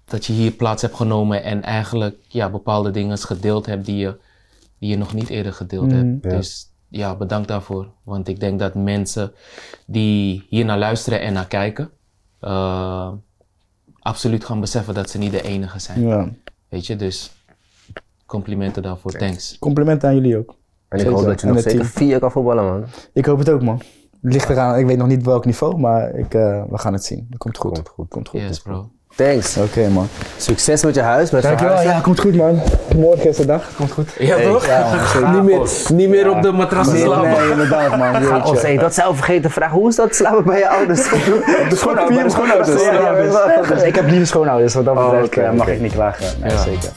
dat je hier plaats hebt genomen en eigenlijk ja, bepaalde dingen gedeeld hebt die je, die je nog niet eerder gedeeld Mhm. hebt. Ja. Dus ja, bedankt daarvoor. Want ik denk dat mensen die hier naar luisteren en naar kijken, eh, absoluut gaan beseffen dat ze niet de enige zijn. Ja. Weet je, dus complimenten daarvoor. Thanks. Complimenten aan jullie ook. En ik hoop dat je En nog het zeker team. vier kan voetballen, man. Ik hoop het ook, man. Ligt eraan, ik weet nog niet welk niveau, maar ik, eh, we gaan het zien. Dat komt goed. Komt goed. Komt goed. Yes, bro. Thanks. Oké, man. Succes met je huis, met Dankjewel. verhuizen. Ja, komt goed, man. Morgen is de dag. Komt goed. Ja, toch? niet, meer, niet meer op de matras Nee, slapen. nee, inderdaad, man. Ga, oh, zeg, dat zou vergeten vragen. Hoe is dat slapen bij je ouders? De schoonouders. Vier schoonouders. Ja, ja, ja. Ik heb lieve schoonouders, wat dat Oh, betreft eh, mag ik niet klagen. Nee, Ja. zeker.